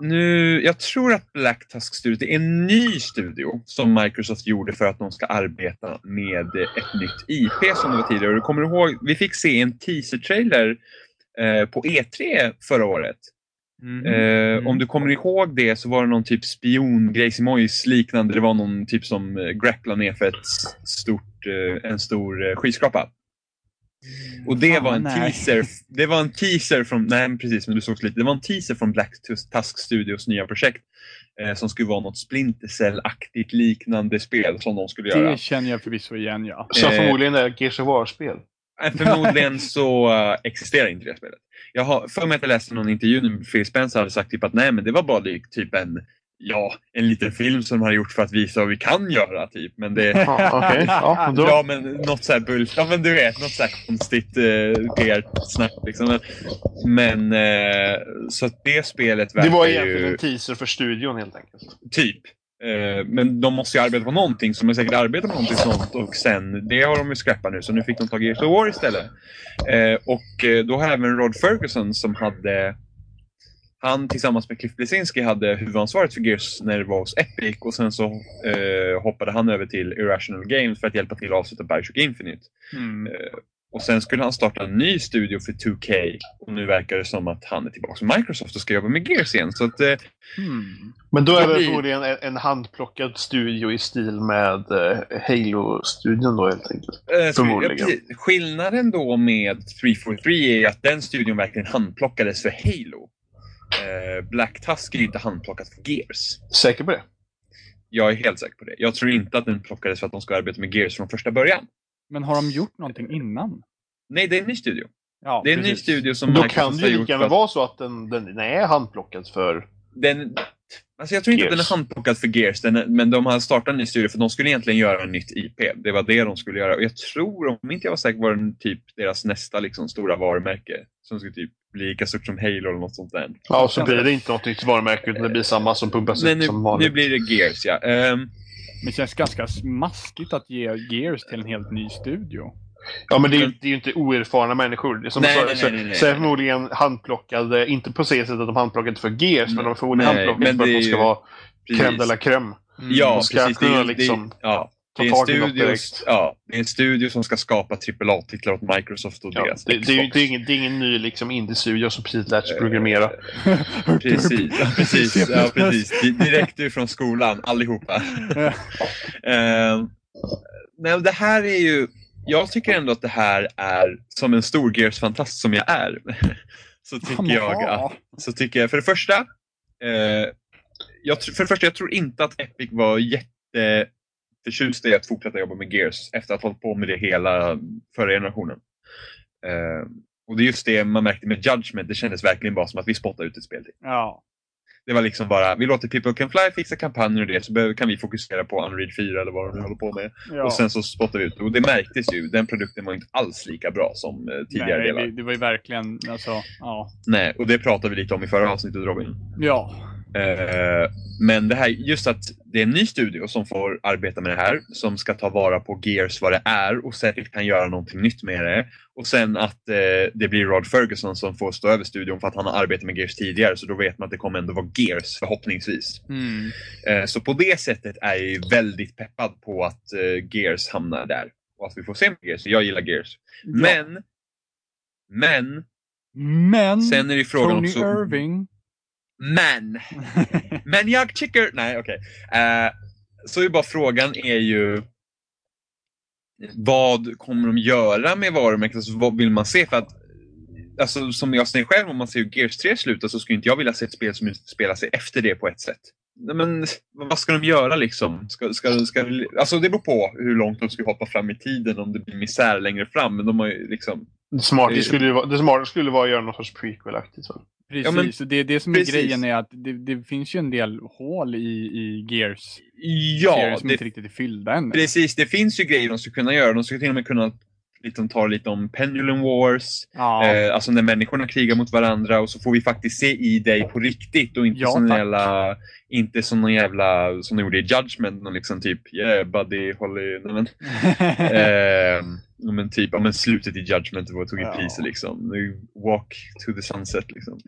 S3: nu, jag tror att Black Tusk Studio, det är en ny studio som Microsoft gjorde för att de ska arbeta med ett nytt IP som det var tidigare. Du kommer ihåg, vi fick se en teaser-trailer eh, på E3 förra året. Eh, Om du kommer ihåg det så var det någon typ spion-grejsimojs liknande. Det var någon typ som eh, grapplade ner för ett stort, eh, en stor eh, skyskrapa. Och det
S2: Fan,
S3: var en
S2: nej.
S3: teaser. Det var en teaser från, nej precis men du såg lite. Det var en teaser från Black Tusk Studios nya projekt. Eh, som skulle vara något Splinter Cell-aktigt liknande spel som de skulle göra.
S2: Det känner jag förvisso igen, ja.
S1: Som
S3: Eh.
S1: förmodligen är Gears of War-spel.
S3: Eh, Förmodligen så eh, existerar inte det spelet. Jag har för mig att jag läste någon intervju när Phil Spencer hade sagt typ att nej men det var bara typ en, ja, en liten film som de har gjort för att visa vad vi kan göra typ. Men det,
S1: Ja, okej. Ja, men då,
S3: ja men något så här bull, ja men du vet, något så här konstigt eh, PR-snack liksom. Men eh, så att det spelet
S1: det
S3: verkar
S1: var egentligen
S3: ju
S1: en teaser för studion helt enkelt.
S3: typ. Eh, Men de måste ju arbeta på någonting, så de har säkert arbetat på någonting sånt och sen, det har de ju scrappat nu, så nu fick de tag i Gears of War istället. Eh, Och eh, då har även Rod Ferguson som hade han tillsammans med Cliff Bleszinski hade huvudansvaret för Gears när det var hos Epic och sen så eh, hoppade han över till Irrational Games för att hjälpa till att avsluta Bioshock Infinite.
S2: Mm.
S3: Eh, och sen skulle han starta en ny studio för 2K och nu verkar det som att han är tillbaka med Microsoft och ska jobba med Gears igen. Så att, eh,
S2: Hmm.
S1: Men då är
S3: Det
S1: förmodligen en, en handplockad studio i stil med eh, Halo-studion då helt enkelt.
S3: Eh,
S1: Förmodligen.
S3: ja. Skillnaden då med 343 är att den studion verkligen handplockades för Halo. Eh, Black Tusk är ju inte handplockat för Gears.
S1: Säker på det?
S3: Jag är helt säker på det. Jag tror inte att den plockades för att de ska arbeta med Gears från första början.
S2: Men har de gjort någonting innan?
S3: Nej, det är en ny studio.
S2: Ja,
S3: Det är en ny
S2: precis.
S3: studio som
S1: Då
S3: Microsoft
S1: kan det ju lika gärna vara så att den, den är handplockad för...
S3: den, Alltså jag tror inte att den
S1: Gears.
S3: är handplockad för Gears, den är, men de har startat en ny studio för de skulle egentligen göra en nytt IP. Det var det de skulle göra. Och jag tror, om inte jag var säker, var den typ deras nästa liksom, stora varumärke. Som skulle typ bli lika stort som Halo eller något sånt där.
S1: Ja, och så blir det inte något nytt varumärke utan det blir samma som pumpas
S3: Nej,
S1: ut som vanligt.
S3: nu blir det Gears ja. Ehm,
S2: Men det känns ganska maskigt att ge Gears till en helt ny studio.
S1: Ja, men det är, ju- det är ju inte oerfarna människor. Det är Som
S3: Nej,
S1: så,
S3: nej,
S1: så,
S3: nej, nej, nej.
S1: så är förmodligen handplockade, inte på det sättet att de handplockade för Gears, men de är förmodligen
S3: Nej,
S1: handplockade för att de ska
S3: ju-
S1: vara crème de la crème.
S3: Ja,
S1: De ska
S3: precis. Det är,
S1: liksom
S3: det, är, ja,
S1: ta
S3: det är en studio, ja, det är en studio som ska skapa AAA-titlar åt Microsoft och
S1: Ja,
S3: deras
S1: det, det, är, det, är ingen, det är ingen ny liksom, indie-studio som precis lärt sig programmera.
S3: Precis, ja, precis, ja, precis. Di- Direkt ut från skolan, allihopa. Eh, nej, men det här är ju, jag tycker ändå att det här är, som en stor Gears-fantast som jag är, så tycker jag att, så tycker jag för det första, eh, jag, för det första, jag tror inte att Epic var jätteförtjusta i att fortsätta jobba med Gears efter att ha hållit på med det hela förra generationen. Eh, och det är just det man märkte med Judgment, det kändes verkligen bara som att vi spottade ut ett spel till.
S2: Ja.
S3: Det var liksom bara, vi låter People Can Fly fixa kampanjer och det, så kan vi fokusera på Unreal 4 eller vad de nu håller på med.
S2: ja.
S3: Och sen så spottar vi ut Och det märktes ju, den produkten var inte alls lika bra som eh, tidigare
S2: Nej,
S3: delar.
S2: det, det var ju verkligen, alltså, ja.
S3: Nej, och det pratade vi lite om i förra avsnittet Robin.
S2: Ja.
S3: Eh, men det här, just att det är en ny studio som får arbeta med det här, som ska ta vara på Gears vad det är och säkert kan göra någonting nytt med det. Och sen att eh, det blir Rod Ferguson som får stå över studion för att han har arbetat med Gears tidigare, så då vet man att det kommer ändå vara Gears förhoppningsvis.
S2: Mm.
S3: Eh, Så på det sättet är jag väldigt peppad på att eh, Gears hamnar där. Och att vi får se med Gears. Jag gillar Gears.
S2: Ja.
S3: Men, men,
S2: Men,
S3: sen är det frågan
S2: Tony
S3: också...
S2: Irving
S3: Men, men jag tycker, nej okej. Eh, så är bara frågan är ju vad kommer de göra med varumärket? Alltså, vad vill man se? För att alltså, som jag säger själv, om man ser hur Gears 3 slutar så skulle inte jag vilja se ett spel som spelar sig efter det på ett sätt. Men vad ska de göra liksom? Ska, ska, ska, alltså det beror på hur långt de ska hoppa fram i tiden om det blir misär längre fram. Men de har ju liksom...
S1: Det smarta skulle, vara- det smarta skulle vara att göra någon sorts prequel-aktigt.
S2: Precis,
S3: Ja, men-
S2: det är det som är
S3: precis.
S2: grejen är att det, det finns ju en del hål i, i Gears
S3: Ja,
S2: som
S3: det,
S2: inte riktigt är fyllda än.
S3: precis. Det finns ju grejer de skulle kunna göra. De skulle till och med kunna liksom, ta lite om Pendulum Wars.
S2: Ja,
S3: Eh, alltså när människorna krigar mot varandra och så får vi faktiskt se i dig på riktigt och inte
S2: Ja,
S3: som jävla, inte som någon jävla, som de gjorde i Judgment, någon liksom typ yeah buddy, Holly, nej, men, eh, men typ, ja men slutet i Judgment var tog
S2: Ja.
S3: priset liksom. Walk to the sunset liksom.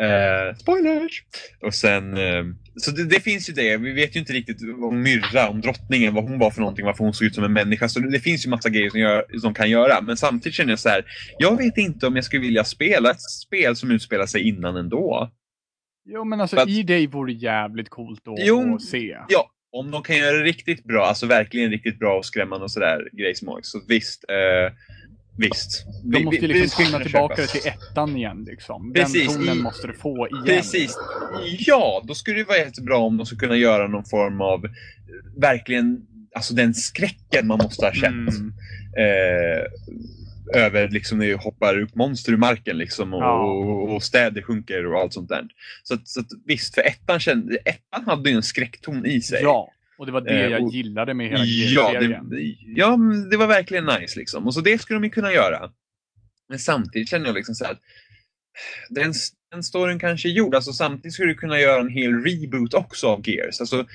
S3: Eh, spoilers! Och sen, eh, så det, det finns ju det, vi vet ju inte riktigt om Myrra, om drottningen, vad hon var för någonting, varför hon såg ut som en människa. Så det, det finns ju massa grejer som, gör, som kan göra. Men samtidigt känner jag så här, jag vet inte om jag skulle vilja spela ett spel som utspelar sig innan ändå.
S2: jo, men alltså i dig vore jävligt coolt att,
S3: Jo,
S2: att se.
S3: Ja, om de kan göra det riktigt bra, alltså verkligen riktigt bra och skrämmande och sådär, grejsmål, så visst. Eh, visst.
S2: De
S3: Vi-
S2: måste ju liksom
S3: kunna
S2: tillbaka
S3: köpa.
S2: till ettan igen. Liksom.
S3: Precis,
S2: Den tonen
S3: i-
S2: måste du få igen.
S3: Precis. Ja, då skulle det vara jättebra om de skulle kunna göra någon form av, eh, verkligen, alltså den skräcken man måste ha känt.
S2: Mm.
S3: Eh, över liksom det hoppar upp monster ur marken liksom och,
S2: Ja.
S3: och, och städer sjunker och allt sånt där. Så, att, så att, visst, för ettan, kände, ettan hade ju en skräckton i sig.
S2: Ja, och det var det
S3: Eh,
S2: jag
S3: och-
S2: gillade med hela
S3: Ja,
S2: Gears-serien.
S3: det, ja, det var verkligen nice liksom. Och så det skulle de ju kunna göra. Men samtidigt känner jag liksom så här att den, den storyn kanske är gjord. Alltså samtidigt skulle du kunna göra en hel reboot också av Gears. Alltså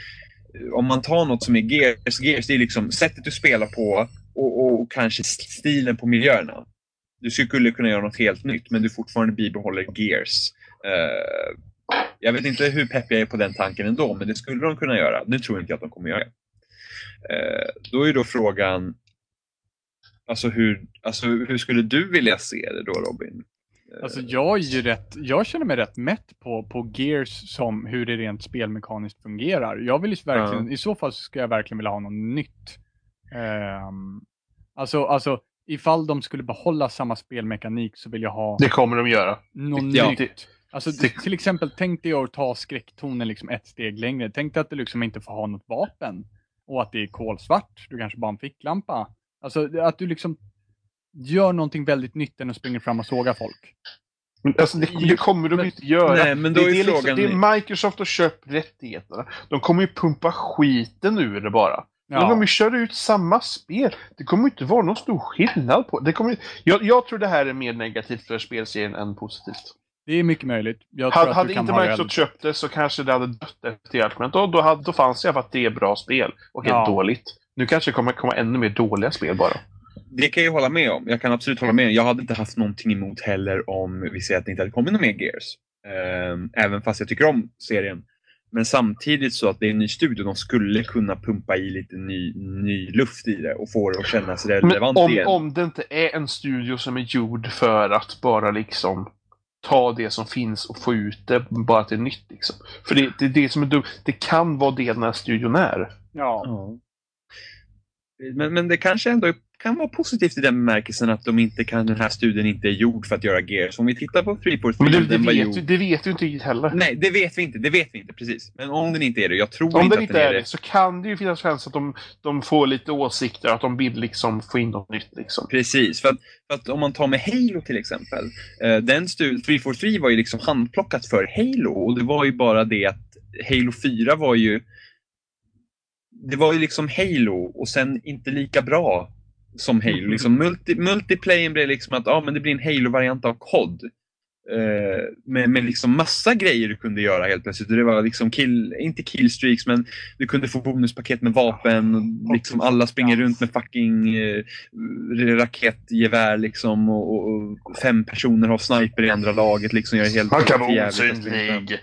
S3: om man tar något som är Gears, Gears det är liksom sättet du spelar på och, och kanske stilen på miljöerna. Du skulle kunna göra något helt nytt men du fortfarande bibehåller Gears. Eh, jag vet inte hur pepp jag är på den tanken ändå, men det skulle de kunna göra. Nu tror inte jag att de kommer göra. Eh, då är då frågan, alltså hur, alltså hur skulle du vilja se det då Robin? Eh,
S2: Alltså jag är ju rätt, jag känner mig rätt mätt på, på Gears som hur det rent spelmekaniskt fungerar. Jag vill ju verkligen, i så fall ska jag verkligen vilja ha något nytt. Ehm, alltså, alltså ifall de skulle behålla samma spelmekanik så vill jag ha
S1: Det kommer de göra.
S2: något
S3: Ja.
S2: nytt. Alltså till exempel, tänk dig att ta skräcktonen liksom ett steg längre. Tänk dig att du liksom inte får ha något vapen. Och att det är kolsvart. Du kanske bara har en ficklampa. Alltså att du liksom gör någonting väldigt nytt än att springa fram och såga folk.
S1: Men alltså, det, det kommer de
S3: Men-
S1: inte göra.
S3: nej, men då
S1: det,
S3: är
S1: det, liksom,
S3: frågan-
S1: det är Microsoft har köpt rättigheterna. De kommer ju pumpa skiten ur det bara. De kommer ju köra ut samma spel. Det kommer inte vara någon stor skillnad på det. kommer, jag, jag tror det här är mer negativt för spelserien än positivt.
S2: Det är mycket möjligt. Jag tror
S1: Hade,
S2: att
S1: hade inte Microsoft köpt det så kanske det hade dött efter Judgment. Då, då, hade, då fanns det i alla fall att det är bra spel. Och helt
S2: Ja.
S1: dåligt. Nu kanske det kommer komma ännu mer dåliga spel bara.
S3: Det kan jag hålla med om. Jag kan absolut hålla med. Jag hade inte haft någonting emot heller om vi säger att det inte hade kommit något mer Gears. Ehm, även fast jag tycker om serien. Men samtidigt så att det är en ny studio. De skulle kunna pumpa i lite ny, ny luft i det och få det att kännas relevant
S1: om,
S3: igen.
S1: om det inte är en studio som är gjord för att bara liksom ta det som finns och få ut det bara till nytt. Liksom. För det, det är det som är dumt. Det kan vara det den här studion är.
S2: Ja.
S3: Ja. Men, men det kanske ändå kan vara positivt i den bemärkelsen att de inte kan, den här studien inte är gjord för att göra Gears. Om vi tittar på 343,
S1: Men det, det,
S3: den
S1: vet,
S3: gjord...
S1: det vet du inte heller.
S3: Nej, det vet vi inte. Det vet vi inte precis. Men om den inte är det, jag tror
S1: Om
S3: inte
S1: den
S3: att
S1: inte
S3: den
S1: är det så kan det ju finnas chans att de, de får lite åsikter, att de vill liksom få in något nytt. Liksom.
S3: Precis, för att, för att om man tar med Halo till exempel. Eh, den stu- 343 var ju liksom handplockat för Halo och det var ju bara det att Halo 4 var ju det var ju liksom Halo och sen inte lika bra som Halo. Liksom multi, multiplayen blev liksom att ah, men det blir en Halo-variant av COD. Eh, med, med liksom massa grejer du kunde göra helt plötsligt. Det var liksom kill, inte killstreaks men du kunde få bonuspaket med vapen. Och liksom alla springer runt med fucking eh, raketgevär liksom och, och, och fem personer har sniper i andra laget liksom. Gör helt
S1: Han kan vara osynlig.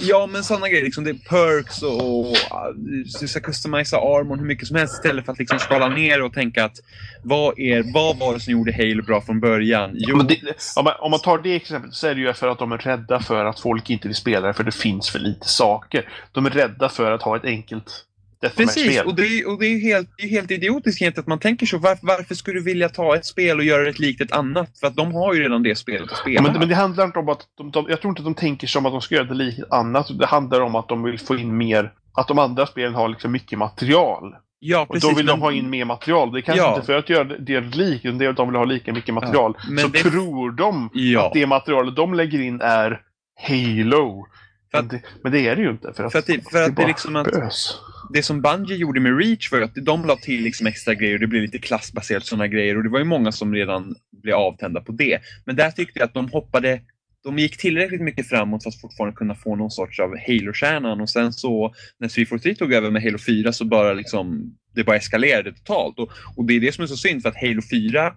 S3: Ja, men sådana grejer. Liksom, det är perks och, och ah, du ska customisa armorn hur mycket som helst istället för att liksom skala ner och tänka att vad, är, vad var det som gjorde Halo bra från början? Jo,
S1: Men det, om, man, om man tar det exemplet, är det ju för att de är rädda för att folk inte vill spela det för det finns för lite saker. De är rädda för att ha ett enkelt
S3: Precis, och det är, och det är helt, det är helt idiotiskt egentligen att man tänker så. Varför, varför skulle du vilja ta ett spel och göra det likt ett annat? För att de har ju redan det spelet att spela.
S1: Men, men det handlar inte om att de, de, jag tror inte att de tänker som att de ska göra det likt ett annat. Det handlar om att de vill få in mer, att de andra spelen har liksom mycket material.
S3: Ja,
S1: Och
S3: precis.
S1: då vill
S3: men-
S1: de ha in mer material. Det är kanske
S3: Ja.
S1: inte för att göra det, likt, utan det är att de vill ha lika mycket material.
S3: men
S1: så
S3: det-
S1: tror de
S3: Ja.
S1: att det materialet de lägger in är Halo.
S3: För
S1: Men
S3: att-
S1: det, men det är det ju inte. För att,
S3: för att det- för att det
S1: bara
S3: liksom att-
S1: bös.
S3: det som Bungie gjorde med Reach var ju att de la till liksom extra grejer och det blev lite klassbaserat sådana grejer och det var ju många som redan blev avtända på det. Men där tyckte jag att de hoppade de gick tillräckligt mycket framåt för att fortfarande kunna få någon sorts av Halo-kärnan och sen så när 343 tog över med Halo 4 så bara liksom det bara eskalerade totalt och, och det är det som är så synd för att Halo 4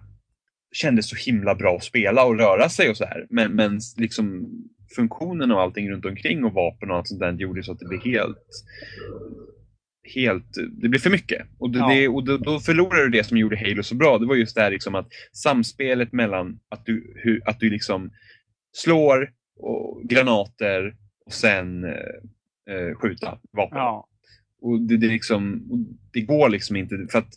S3: kändes så himla bra att spela och röra sig och så här men, men liksom funktionen och allting runt omkring och vapen och allt sånt där gjorde så att det blev helt helt, det blev för mycket. Och, det,
S2: Ja.
S3: det, och då, då förlorade du det som gjorde Halo så bra. Det var just det här liksom att samspelet mellan att du, hur, att du liksom slår och granater och sen eh, eh, skjuta vapen.
S2: Ja.
S3: Och det, det, liksom, det går liksom inte för att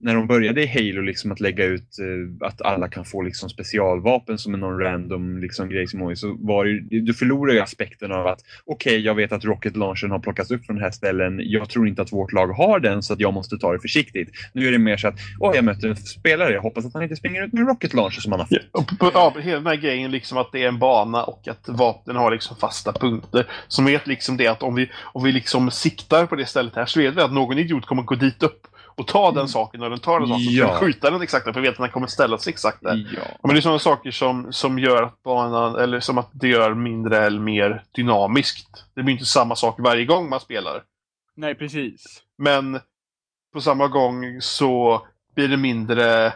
S3: när de började i Halo liksom att lägga ut eh, att alla kan få liksom specialvapen som är någon random liksom grej som så var det, ju- du förlorar ju aspekten av att okej, jag vet att rocket launchen har plockats upp från den här ställen. Jag tror inte att vårt lag har den så att jag måste ta det försiktigt. Nu är det mer så att åh, jag möter en spelare. Jag hoppas att han inte springer ut med en rocket launcher som han har fått.
S1: Ja, ja, hela den här grejen liksom att det är en bana och att vapnen har liksom fasta punkter. Som vet liksom det att om vi, om vi liksom siktar på det stället här så vet vi att någon idiot kommer gå dit upp och ta den saken och den tar den saken.
S3: Ja.
S1: skjuta den exakt där för vi vet att den kommer ställa sig exakt där.
S3: Ja.
S1: Men det är sådana saker som, som gör att banan, eller som att det gör mindre eller mer dynamiskt. Det blir inte samma sak varje gång man spelar.
S2: Nej, precis.
S1: Men på samma gång så blir det mindre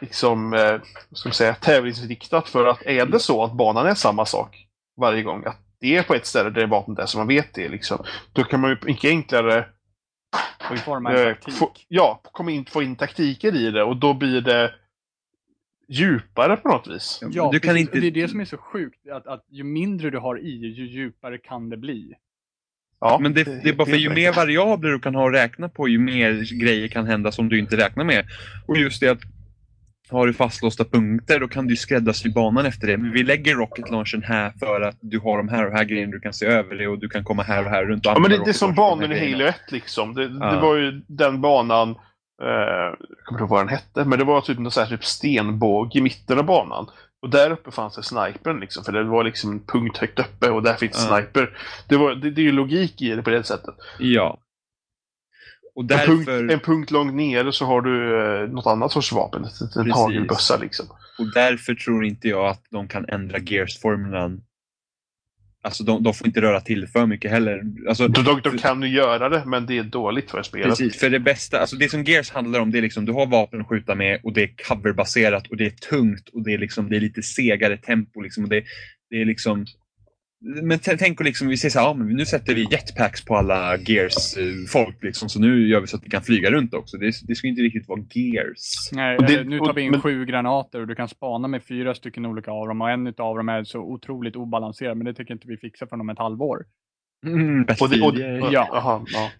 S1: liksom, eh, ska man säga, tävlingsriktat för att är det så att banan är samma sak varje gång, att det är på ett ställe där vapnet är så man vet det liksom, då kan man ju mycket enklare
S2: Forma en
S1: eh,
S2: taktik.
S1: få, ja, komma in, få in taktiker i det och då blir det djupare på något vis.
S2: Ja,
S3: du kan inte...
S2: Och det är det som är så sjukt. Att, att ju mindre du har i, ju djupare kan det bli.
S1: Ja,
S3: Men det, det är bara för ju mer variabler du kan ha att räkna på, ju mer grejer kan hända som du inte räknar med. Och just det att har du fastlåsta punkter, då kan du skräddarsy banan efter det. Men vi lägger rocket launchen här för att du har de här och här grejerna du kan se över det och du kan komma här och här runt och
S1: Ja, men det, det är som banan i Halo
S3: grejerna.
S1: 1 liksom. Det, det
S3: Ja.
S1: var ju den banan, eh, jag kommer inte ihåg vad den hette, men det var typ någon sån här typ stenbåg i mitten av banan. Och där uppe fanns det snipern liksom, för det var liksom en punkt högt uppe och där finns
S3: Ja.
S1: sniper. Det, var, det, det är ju logik i det på det sättet.
S3: Ja. Och
S1: En,
S3: därför,
S1: punkt, en punkt långt nere så har du eh, något annat sorts vapen, en
S3: Precis.
S1: hagelbössa liksom.
S3: och därför tror inte jag att de kan ändra Gears-formulan. Alltså de, de får inte röra till för mycket heller. Alltså,
S1: De, de, de kan ju göra det, men det är dåligt för spelet.
S3: Precis, för det bästa, alltså det som Gears handlar om det är liksom du har vapen att skjuta med och det är coverbaserat och det är tungt och det är liksom det är lite segare tempo liksom och det, det är liksom men tänk och liksom, vi säger så här, ja, men nu sätter vi jetpacks på alla Gears-folk liksom, så nu gör vi så att vi kan flyga runt också. Det, det ska inte riktigt vara Gears.
S2: Nej,
S1: det-
S2: nu tar vi in
S1: och- men-
S2: sju granater och du kan spana med fyra stycken olika av dem och en av dem är så otroligt obalanserad men det tycker inte vi fixar förrän om ett halvår.
S3: Mm,
S1: Och, det, och, och,
S2: Ja.
S1: aha, ja.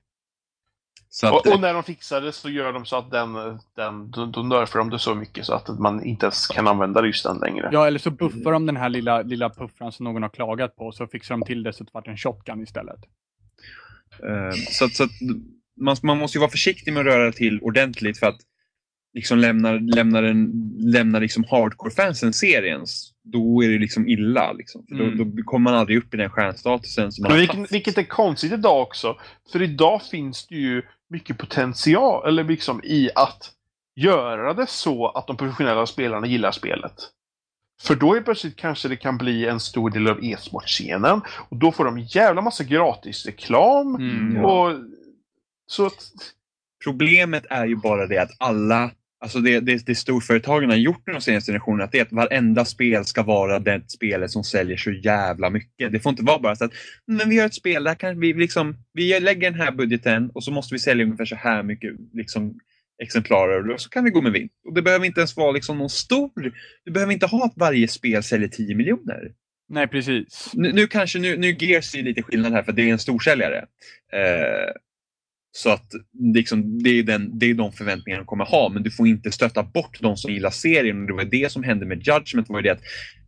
S3: Så att,
S1: Och, och när de fixar det så gör de så att den, den då, då nerfar de det så mycket så att man inte ens kan använda just den längre.
S2: Ja, eller så buffar de den här lilla, lilla puffran som någon har klagat på så fixar de till det så att det vart en shotgun istället.
S3: Eh, Så, att- så att man, man måste ju vara försiktig med att röra till ordentligt för att liksom lämnar, lämnar, en, lämnar liksom hardcore-fansen seriens, då är det liksom illa. Liksom. För
S2: Mm.
S3: då, då kommer man aldrig upp i den stjärnstatusen som man
S1: Men
S3: har
S1: vilket, vilket är konstigt idag också. För idag finns det ju mycket potential eller liksom i att göra det så att de professionella spelarna gillar spelet. För då är plötsligt kanske det kan bli en stor del av e-sportscenen. Och då får de jävla massa gratis reklam.
S2: Mm,
S1: och så att,
S3: Problemet är ju bara det att alla Alltså det, det, det storföretagen har gjort de senaste generationerna, att det är att varenda spel ska vara det spelet som säljer så jävla mycket. Det får inte vara bara så att men vi gör ett spel, där kan vi, liksom, vi lägger den här budgeten och så måste vi sälja ungefär så här mycket liksom, exemplarer och så kan vi gå med vinst. Och det behöver inte ens vara liksom någon stor... Du behöver inte ha att varje spel säljer 10 miljoner.
S2: Nej, precis.
S3: Nu, nu kanske, nu, nu Gears är lite skillnad här för det är en storsäljare. Eh, så att liksom, det, är den, det är de förväntningarna de kommer ha, men du får inte stöta bort de som gillar serien. Och det var det som hände med Judgment. var det att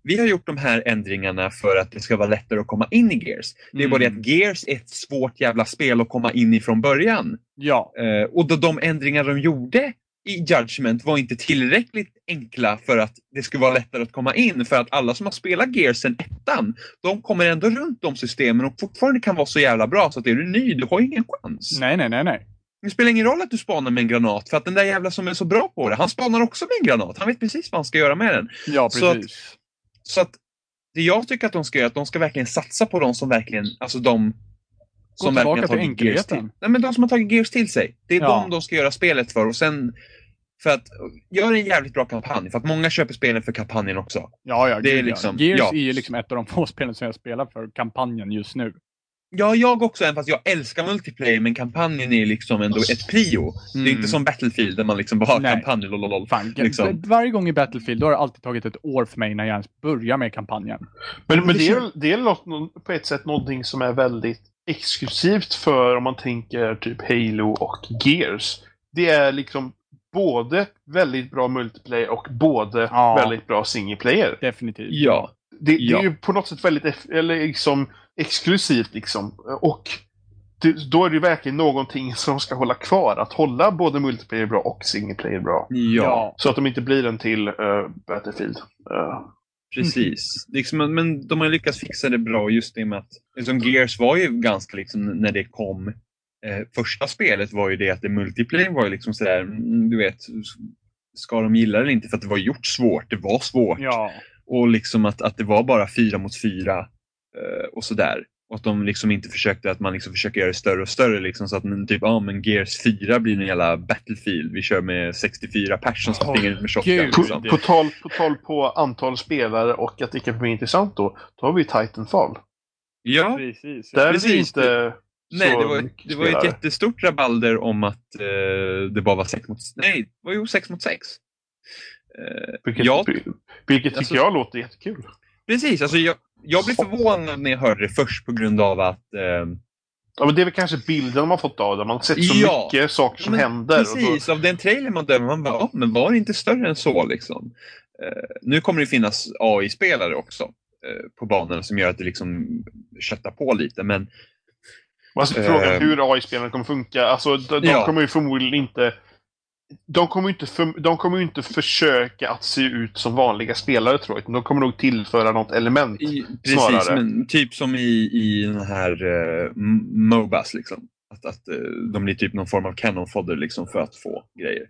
S3: vi har gjort de här ändringarna för att det ska vara lättare att komma in i Gears. Det är bara det
S2: Mm.
S3: att Gears är ett svårt jävla spel att komma in i från början.
S2: Ja,
S3: Eh, och då de ändringar de gjorde i Judgment var inte tillräckligt enkla för att det skulle vara lättare att komma in. För att alla som har spelat Gears sen ettan, de kommer ändå runt de systemen och fortfarande kan vara så jävla bra så att är du ny, du har ingen chans.
S2: nej, nej, nej, nej.
S3: Det spelar ingen roll att du spanar med en granat för att den där jävla som är så bra på det, han spanar också med en granat. Han vet precis vad han ska göra med den.
S2: Ja,
S3: Så att-
S2: precis.
S3: Så att det jag tycker att de ska göra är att de ska verkligen satsa på de som verkligen, alltså de som verkligen har tagit Gears till. Nej, men de som har tagit Gears till sig. Det är
S2: Ja.
S3: de de ska göra spelet för och sen för att göra en jävligt bra kampanj. För att många köper spelen för kampanjen också.
S2: Ja, ja,
S3: det är
S2: gud,
S3: liksom-
S2: ja. Gears
S3: ja.
S2: är ju liksom ett av de få spelen som jag spelar för kampanjen just nu.
S3: Ja, jag också, även fast jag älskar multiplayer, men kampanjen är liksom ändå ett prio. Det är
S2: Mm.
S3: inte som Battlefield där man liksom bara har
S2: Nej.
S3: kampanj, lololol.
S2: Fan,
S3: Liksom.
S2: Varje gång i Battlefield då har det alltid tagit ett år för mig när jag ens börjar med kampanjen.
S1: Men, men
S2: Det
S1: är, det är något, på ett sätt någonting som är väldigt exklusivt för om man tänker typ Halo och Gears. Det är liksom både väldigt bra multiplayer och både
S2: Ja.
S1: väldigt bra single player.
S2: Definitivt.
S3: Ja.
S1: Det, det
S3: Ja.
S1: är ju på något sätt väldigt eller liksom exklusivt liksom. Och det, då är det ju verkligen någonting som ska hålla kvar. Att hålla både multiplayer bra och single player bra.
S3: Ja,
S1: Så att de inte blir en till eh, Battlefield. Eh,
S3: precis. Liksom, men de har lyckats fixa det bra just det med att liksom Gears var ju ganska liksom när det kom eh, första spelet var ju det att det multiplayer var ju liksom sådär, mm, du vet, ska de gilla det eller inte? För att det var gjort svårt, det var svårt.
S2: Ja.
S3: Och liksom att, att det var bara fyra mot fyra eh, och sådär. Och att de liksom inte försökte, att man liksom försöker göra det större och större liksom så att men, typ, ja men Gears 4 blir en jävla Battlefield. Vi kör med 64 pers som springer ut med shotgun.
S2: gud.
S1: På,
S3: Liksom.
S1: på, tal, på tal på antal spelare och att det kan bli intressant då, då har vi Titanfall.
S3: Ja,
S2: Precis.
S1: Där är det
S3: precis.
S1: inte
S3: nej det var, det var ett jättestort rabalder om att eh, det bara var 6 mot, nej, det var ju 6 mot 6. Eh,
S1: Vilket,
S3: ja,
S1: vilket tycker
S3: Alltså-
S1: jag låter jättekul.
S3: precis. Alltså jag, jag blev förvånad när jag hörde det först på grund av att eh,
S1: Ja, men det är väl kanske bilden man fått av det. Man har sett så
S3: Ja.
S1: mycket saker som händer. Och då,
S3: Precis, av den trailern man dömer, man bara, ja, men var det inte större än så liksom? Eh, nu kommer det finnas AI-spelare också eh, på banorna som gör att det liksom köttar på lite, men
S1: alltså,
S3: eh,
S1: frågan hur AI-spelen kommer funka. Alltså, de, de
S3: Ja.
S1: kommer ju förmodligen inte... De kommer ju inte, för, de kommer inte försöka att se ut som vanliga spelare tror jag. De kommer nog tillföra något element.
S3: i, precis,
S1: Snarare.
S3: men typ som i, i den här uh, Mobas liksom. Att, att eh, de blir typ någon form av cannon fodder liksom för att få grejer.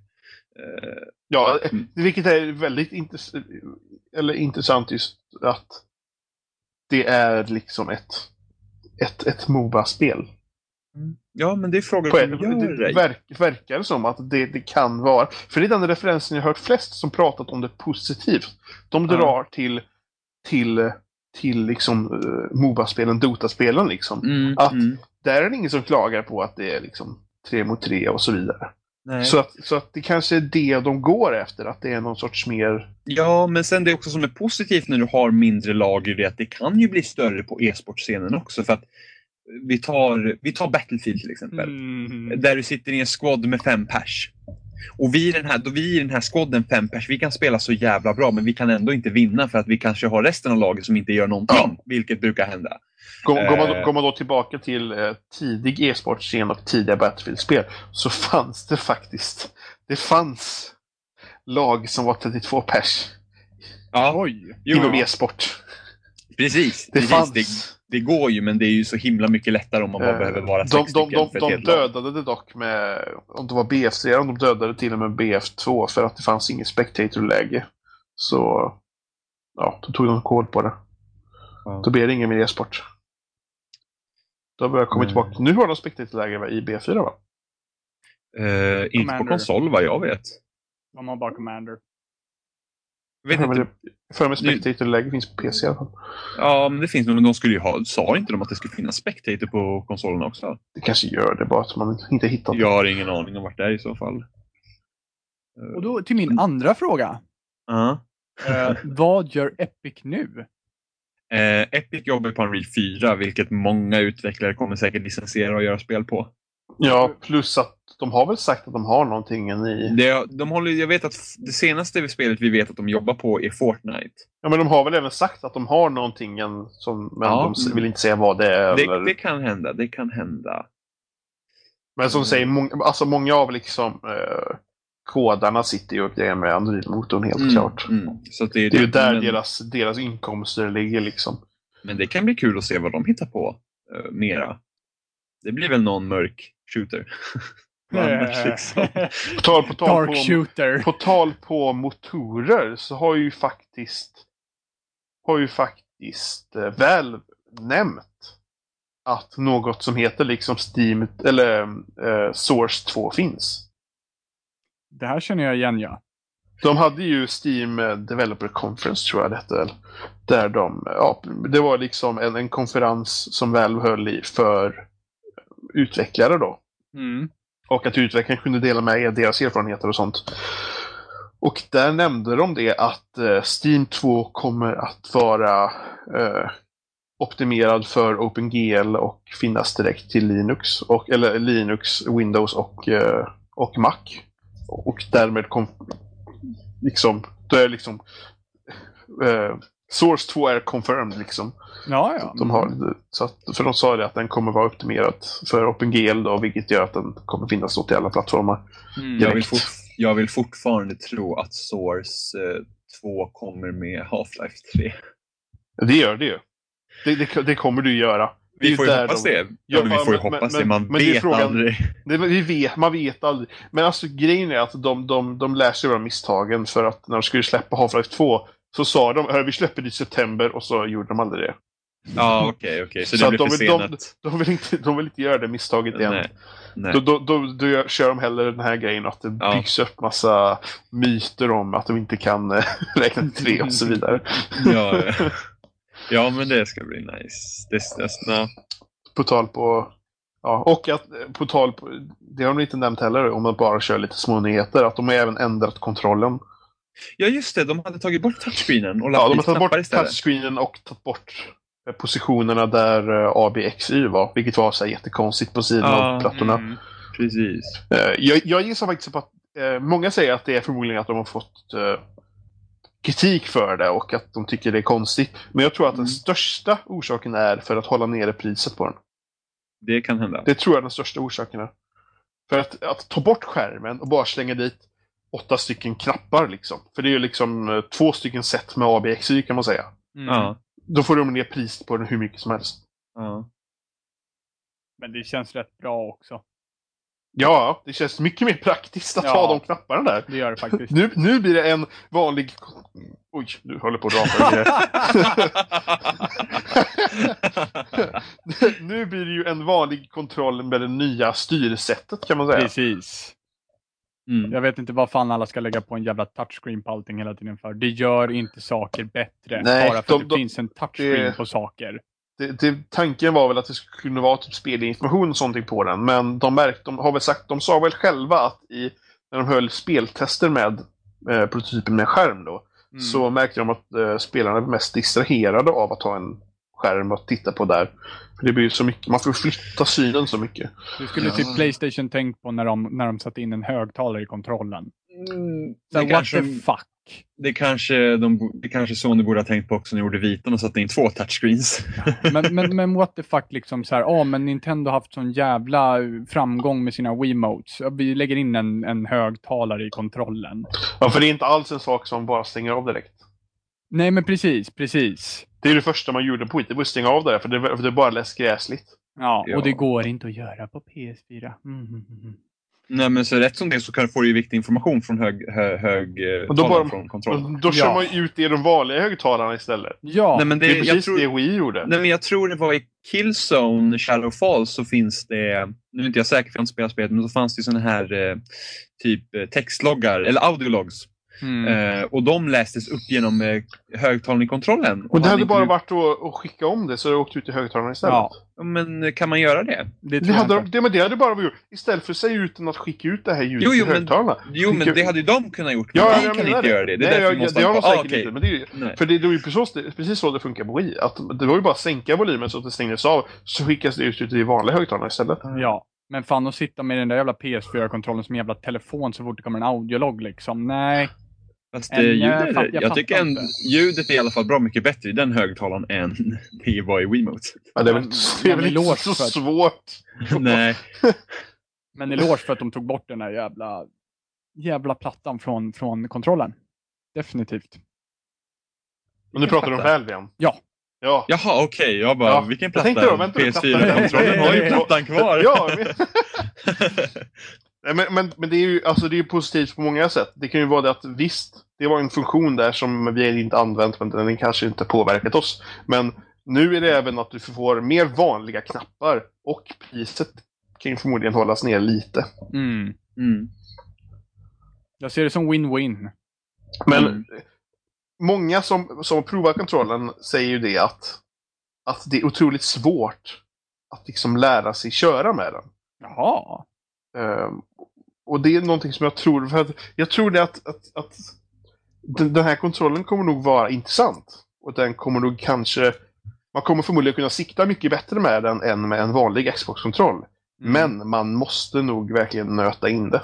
S3: Eh,
S1: Ja,
S3: Mm.
S1: vilket är väldigt intress- eller intressant just att det är liksom ett, ett, ett Moba-spel.
S3: Ja, men det är frågan som gör
S1: Det
S3: det.
S1: verk, verkar som att det, det kan vara. För det är den referensen jag hört flest som pratat om det positivt. De drar till, till, till liksom uh, Moba-spelen, Dota-spelen liksom.
S3: Mm,
S1: Att-
S3: mm,
S1: Där är det ingen som klagar på att det är liksom tre mot tre och så vidare.
S3: nej.
S1: Så att, så att det kanske är det de går efter, att det är någon sorts mer...
S3: Ja, men sen det också som är positivt när du har mindre lag är det att det kan ju bli större på e-sportscenen också. För att vi tar, vi tar Battlefield till exempel.
S2: Mm.
S3: Där du sitter i en squad med fem pers. Och vi i den här, då vi i den här squaden fem pers, vi kan spela så jävla bra men vi kan ändå inte vinna för att vi kanske har resten av laget som inte gör någonting.
S1: Ja.
S3: Vilket brukar hända.
S1: Går, går, man,
S3: Eh.
S1: går man då tillbaka till eh, tidig e-sportscen och tidiga Battlefield-spel så fanns det faktiskt... Det fanns lag som var 32 pers
S3: Ja,
S2: Oj!
S1: inom e-sport.
S3: precis.
S1: Det
S3: precis.
S1: fanns.
S3: Det, det går ju men det är ju så himla mycket lättare om man bara
S1: Eh,
S3: behöver vara
S1: de,
S3: sex
S1: de, de,
S3: för ett
S1: de
S3: lag.
S1: dödade det dock med, om det var BF3, de dödade till och med BF2 för att det fanns inget spectator-läge. Så, ja, då tog de kol på det.
S3: Ja.
S1: Då blev det ingen mer e-sport. Då börjar jag komma
S3: Nej.
S1: tillbaka. Nu har de spectator-läge i B4 va?
S3: Eh, inte på konsol vad jag vet.
S2: De har bara Commander.
S3: Jag vet inte.
S1: det- För mig spectator-läge finns på PC i alla fall.
S3: Ja, men det finns nog. Men de skulle ju ha, sa inte de att det skulle finnas spectator på konsolerna också?
S1: Det kanske gör det, bara att man inte hittat det.
S3: Jag har ingen aning om vart det är i så fall.
S2: Och då till min andra fråga.
S3: Ja.
S2: Eh, vad gör Epic nu?
S3: Eh, Epic jobbar på Unreal 4, vilket många utvecklare kommer säkert licensiera och göra spel på.
S1: Ja, plus att de har väl sagt att de har någonting i...
S3: Det, de håller, jag vet att det senaste spelet vi vet att de jobbar på är Fortnite.
S1: Ja, men de har väl även sagt att de har någonting som... Men
S3: Ja.
S1: de vill inte säga vad det är.
S3: Det,
S1: eller...
S3: det kan hända, det kan hända.
S1: Men som
S3: Mm.
S1: säger, många, alltså många av liksom eh, kodarna sitter ju och grejer med Unreal-motorn helt klart.
S3: Mm. Så det, är
S1: Det är ju där
S3: men,
S1: deras, deras inkomster ligger liksom.
S3: men det kan bli kul att se vad de hittar på uh, mera. Det blir väl någon mörk shooter. Annars liksom.
S1: På tal, på tal,
S2: Dark
S1: på,
S2: shooter.
S1: på tal på motorer så har ju faktiskt har ju faktiskt eh, väl nämnt att något som heter liksom Steam eller eh, Source 2 finns.
S2: Det här känner jag igen ja.
S1: De hade ju Steam eh, Developer Conference tror jag det hette. Där de, ja, det var liksom en, en konferens som Valve höll i för utvecklare då.
S2: Mm.
S1: Och att utvecklaren kunde dela med er deras erfarenheter och sånt. Och där nämnde de det att eh, Steam 2 kommer att vara eh, optimerad för OpenGL och finnas direkt till Linux. Och, eller Linux, Windows och, eh, och Mac. Och därmed kom, liksom, då är liksom eh, Source 2 är confirmed liksom.
S2: Ja, ja.
S1: De har, så att, för de sa det att den kommer vara optimerad för OpenGL då, vilket gör att den kommer finnas då till alla plattformar.
S2: Mm.
S3: Jag vill, fort, jag vill fortfarande tro att Source eh, 2 kommer med Half-Life 3.
S1: Det gör det ju. Det, det, det kommer du göra. Det
S3: Vi får ju hoppas
S1: de-
S3: det. Ja, men vi får ju hoppas
S1: men-
S3: det. Man
S1: men det är
S3: vet
S1: frågan-
S3: aldrig.
S1: Det, vi vet, man vet aldrig. Men alltså grejen är att de, de, de lär sig av misstagen för att när de skulle släppa Half-Life 2 så sa de att vi släpper det i september och så gjorde de aldrig det.
S3: Ja, okej, okej. Så,
S1: Så
S3: det blir
S1: de-
S3: försenat.
S1: De vill inte, de vill inte göra det misstaget igen.
S3: Nej. Nej.
S1: Då, då, då, då kör de hellre den här grejen att det
S3: Ja.
S1: byggs upp massa myter om att de inte kan eh, räkna till tre och så vidare.
S3: Ja, ja. ja, men det ska bli nice. Det, det, ja.
S1: På tal på... Ja, och att eh, på tal på... Det har de inte nämnt heller om man bara kör lite små nyheter. Att de har även ändrat kontrollen.
S3: ja, just det. De hade tagit bort touchscreenen och lagt
S1: Ja, de har tagit bort
S3: istället.
S1: touchscreenen och tagit bort positionerna där eh, ABXY var. Vilket var så här jättekonstigt på sidan
S3: Ja,
S1: av plattorna.
S2: Mm.
S3: Precis.
S1: Eh, Jag, jag gissar faktiskt på att eh, många säger att det är förmodligen att de har fått eh, kritik för det och att de tycker det är konstigt. Men jag tror att den
S3: Mm.
S1: största orsaken är för att hålla nere priset på den.
S3: Det kan hända.
S1: Det tror jag är den största orsaken. Är. För att, att ta bort skärmen och bara slänga dit åtta stycken knappar liksom. För det är ju liksom eh, två stycken set med ABXY kan man säga.
S2: Mm.
S3: Ja.
S1: Då får de ner priset på den hur mycket som helst.
S3: ja.
S2: Men det känns rätt bra också.
S1: Ja, det känns mycket mer praktiskt att
S2: Ja.
S1: ha de knapparna där.
S2: Det gör det faktiskt.
S1: Nu, nu blir det en vanlig... Oj, du håller på att rapa. Nu blir det ju en vanlig kontroll med det nya styrsättet kan man säga.
S2: Precis.
S3: Mm.
S2: Jag vet inte vad fan alla ska lägga på en jävla touchscreen på allting hela tiden för. Det gör inte saker bättre.
S1: Nej,
S2: bara för
S1: de-
S2: att det
S1: de-
S2: finns en touchscreen
S1: det-
S2: på saker.
S1: Det, det, tanken var väl att det skulle kunna vara typ spelinformation och sånt på den, men de, märkt, de har väl sagt, de sa väl själva att i, när de höll speltester med eh, prototypen med skärm då,
S2: Mm.
S1: så märkte de att eh, spelarna var mest distraherade av att ha en skärm att titta på där. För det blir så mycket, man får flytta synen så mycket.
S2: Det skulle typ Playstation tänkt på när de, när de satte in en högtalare i kontrollen.
S3: Mm,
S2: Så
S3: det,
S2: what
S3: kanske,
S2: the fuck?
S3: det, kanske, de, det kanske Sony borde ha tänkt på också när de gjorde vitan och satte in två touchscreens.
S2: Men, men, men what the fuck liksom så här, ja men Nintendo har haft sån jävla framgång med sina Wiimotes. Vi lägger in en, en högtalare i kontrollen.
S1: Ja, för det är inte alls en sak som bara stänger av direkt.
S2: Nej men precis, precis.
S1: Det är det första man gjorde på Wii, det var att stänga av det där, för det, för det bara lät gräsligt.
S2: Ja,
S3: Ja.
S2: och det går inte att göra på PS4. Mm, mm, mm.
S3: Nej, men så rätt som det så kan, får du ju viktig information från hög, hög, hög eh,
S1: Och då
S3: talan
S1: bara-
S3: från kontrollen.
S1: Och då kör
S2: Ja.
S1: man ut det i de vanliga högtalarna istället.
S2: Ja,
S3: Nej, men det,
S1: Det är
S3: jag
S1: precis
S3: tror,
S1: det Wii gjorde.
S3: Nej, men jag tror det var i Killzone Shadowfall så finns det, nu är inte jag säker för jag har inte spelat spelet, men så fanns det sådana här eh, typ eh, textloggar, eller audiologs.
S2: Mm.
S3: Eh, och de lästes upp genom eh, högtalarkontrollen.
S1: Och det
S3: han
S1: hade bara
S3: inte-
S1: varit att, att skicka om det så det åkte ut i högtalarna istället.
S2: Ja,
S3: Men kan man göra det?
S2: det
S1: Det hade,
S2: inte.
S1: det, men det hade bara gjort. Istället för att säga utan att skicka ut det här ljudet
S3: Jo, jo,
S1: i
S3: men-
S1: högtalarna.
S3: Jo, men det hade ju de kunnat gjort. Men
S1: Ja,
S3: vi
S1: jag
S3: kan inte göra det. Det är
S1: Nej,
S3: därför
S1: jag,
S3: måste
S1: det har de
S3: ha- ah,
S1: säkert
S3: okej.
S1: inte. Men det är, ju-
S3: Nej.
S1: för det, det var ju precis, precis så det funkar på Wii. Att det var ju bara att sänka volymen så att det stängdes av. Så skickas det ut i vanliga högtalare istället.
S2: Ja, men fan att sitta med den där jävla PS4-kontrollen som en jävla telefon så fort det kommer en audiolog liksom. Nej.
S3: Fast
S2: En,
S3: eh,
S2: jag
S3: ljudet, jag,
S2: jag
S3: tycker en,
S2: inte.
S3: ljudet är i alla fall bra mycket bättre i den högtalaren än det var i Wiimote.
S1: Ja, det är väl,
S2: Men-
S1: det är väl inte så
S2: för att-
S1: svårt.
S3: Nej.
S2: Men eloge för att de tog bort den där jävla, jävla plattan från, från kontrollen. Definitivt.
S1: Men nu pratar du om? Valve igen.
S2: Ja.
S1: Ja.
S3: Jaha, okej. Jag bara,
S1: Ja,
S3: vilken
S1: jag
S3: platta?
S1: tänkte då, vänta,
S3: PS4-kontrollen har ju plattan kvar.
S1: Ja, men, men, men det är ju alltså, det är ju positivt på många sätt. Det kan ju vara det att visst, det var en funktion där som vi inte använt, men den kanske inte påverkat oss. Men nu är det även att du får mer vanliga knappar och priset kan ju förmodligen hållas ner lite.
S2: Mm.
S3: Mm.
S2: Jag ser det som win-win.
S1: Men
S3: Mm.
S1: många som, som provar kontrollen säger ju det att, att det är otroligt svårt att liksom lära sig köra med den.
S2: Jaha.
S1: Ehm, och det är någonting som jag tror, för att jag tror det att, att, att den, här kontrollen kommer nog vara intressant. Och den kommer nog kanske, man kommer förmodligen kunna sikta mycket bättre med den än med en vanlig Xbox-kontroll.
S2: Mm.
S1: Men man måste nog verkligen nöta in det.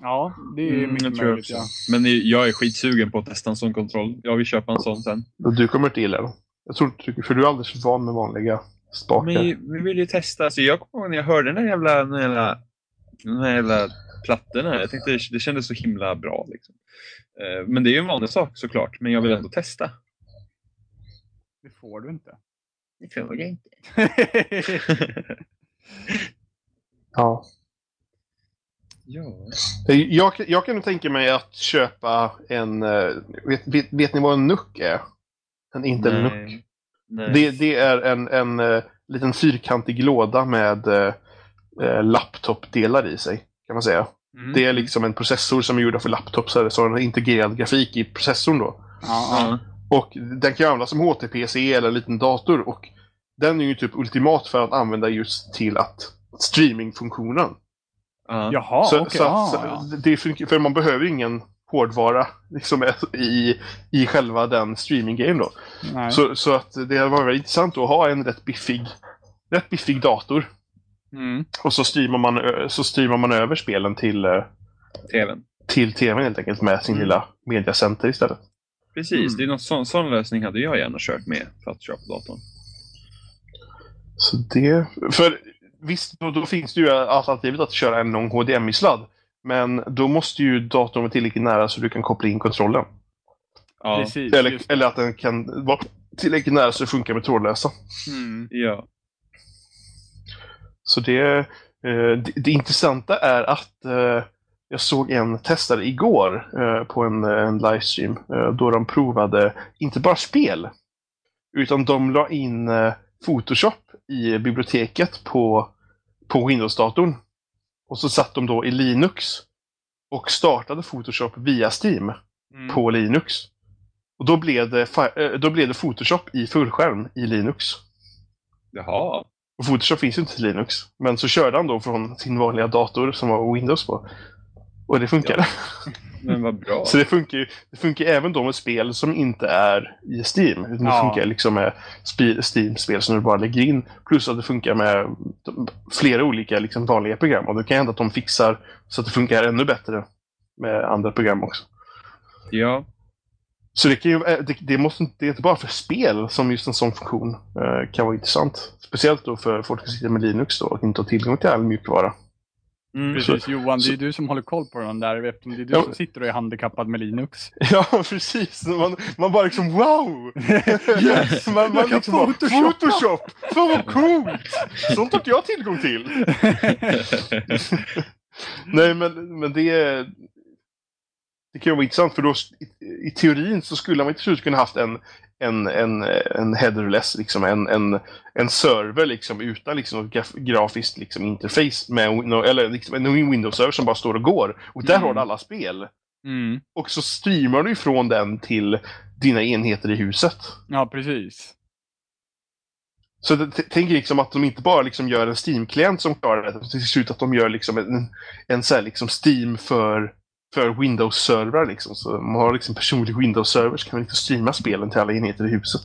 S2: Ja, det är
S3: Mm,
S2: mycket
S3: jag tror jag
S2: möjligt. Ja.
S3: Men jag är skitsugen på att testa en sån kontroll. Jag vill köpa en sån sen.
S1: Och du kommer inte gilla den. Jag tror inte, för du är alldeles för van med vanliga spakar.
S3: Men vi vill ju testa. Alltså, jag kommer ihåg när jag hörde den där jävla, den jävla, den där jävla plattorna. Jag tänkte det, kändes så himla bra. Liksom. Eh, Men det är ju en vanlig sak såklart. Men jag vill ändå testa.
S2: Det får du inte.
S3: Det tror jag inte.
S1: Ja.
S3: ja.
S1: Jag, jag kan tänka mig att köpa en... eh, Vet, vet, vet ni vad en NUC är? En Intel NUC.
S3: Nej.
S1: Det, det är en, en eh, liten fyrkantig låda med uh, laptopdelar i sig. Kan man säga.
S2: Mm.
S1: Det är liksom en processor som är gjord för laptops. Så så en integrerad grafik i processorn då.
S2: Ja.
S1: Och den kan ju användas som HTPC eller en liten dator. Och den är ju typ ultimat för att använda just till att streamingfunktionen.
S3: Ja.
S2: Jaha,
S1: så,
S2: okej.
S1: så,
S2: ja,
S1: så,
S2: ja.
S1: det funkar, för man behöver ingen hårdvara liksom, i, i själva den streaminggrejen då.
S2: Nej.
S1: Så, så att det var väldigt intressant att ha en rätt biffig, rätt biffig dator.
S2: Mm.
S1: Och så streamar man, så streamar man över spelen till, eh,
S3: TVn.
S1: till tvn helt enkelt med sin
S3: Mm.
S1: lilla mediacenter istället.
S3: Precis,
S2: Mm.
S3: det är någon sån, sån lösning hade jag gärna kört med för att köra på datorn.
S1: Så det... För visst, då, då finns det ju alternativet att köra en lång HDMI-sladd. Men då måste ju datorn vara tillräckligt nära så du kan koppla in kontrollen.
S3: Ja.
S2: Precis.
S1: Eller, eller att den kan vara tillräckligt nära så det funkar med trådlösa.
S2: Mm.
S3: ja.
S1: Så det, eh, det, det intressanta är att eh, jag såg en testare igår eh, på en, en livestream då de provade inte bara spel utan de la in Photoshop i biblioteket på, på Windows-datorn. Och så satt de då i Linux och startade Photoshop via Steam
S2: Mm.
S1: på Linux. Och då blev, det, då blev det Photoshop i fullskärm i Linux.
S3: Jaha.
S1: Och Photoshop finns ju inte till Linux. Men så körde han då från sin vanliga dator som var Windows på. Och det funkade.
S3: Men vad bra.
S1: Så det funkar ju det funkar även då med spel som inte är i Steam. Det
S2: Ja.
S1: funkar liksom med spe- Steam-spel som du bara lägger in. Plus att det funkar med flera olika liksom vanliga program. Och det kan hända att de fixar så att det funkar ännu bättre med andra program också.
S3: Ja.
S1: Så det, ju, eh, det, det, måste det är inte bara för spel som just en sån funktion eh, kan vara intressant. Speciellt då för folk som sitter med Linux då och inte har tillgång till all mjukvara.
S3: Mm.
S2: Precis Johan, det är
S1: så-
S2: du som håller koll på den där eftersom det är du
S1: Ja.
S2: som sitter och är handikappad med Linux.
S1: Ja, precis. Man, man bara liksom wow!
S2: Yes!
S1: man, man liksom bara,
S2: Photoshop.
S1: Photoshop! Fan vad coolt! Sånt har inte jag tillgång till. Nej, men, men det är... Det kan ju vara intressant för då i, i teorin så skulle man till slut kunna haft en, en, en, en headerless, liksom en, en, en server liksom utan liksom något graf, grafiskt liksom interface med, no- eller liksom en Windows-server som bara står och går. Och där
S2: Mm.
S1: har du alla spel.
S2: Mm.
S1: och så streamar du ifrån den till dina enheter i huset.
S2: Ja, precis.
S1: Så tänk liksom att de inte bara liksom gör en Steam-klient som klarar det, utan till slut att de gör liksom en, en så liksom Steam för, för Windows-servrar. Liksom. Så man har liksom personlig Windows-server så kan man liksom streama spelen till alla enheter i huset.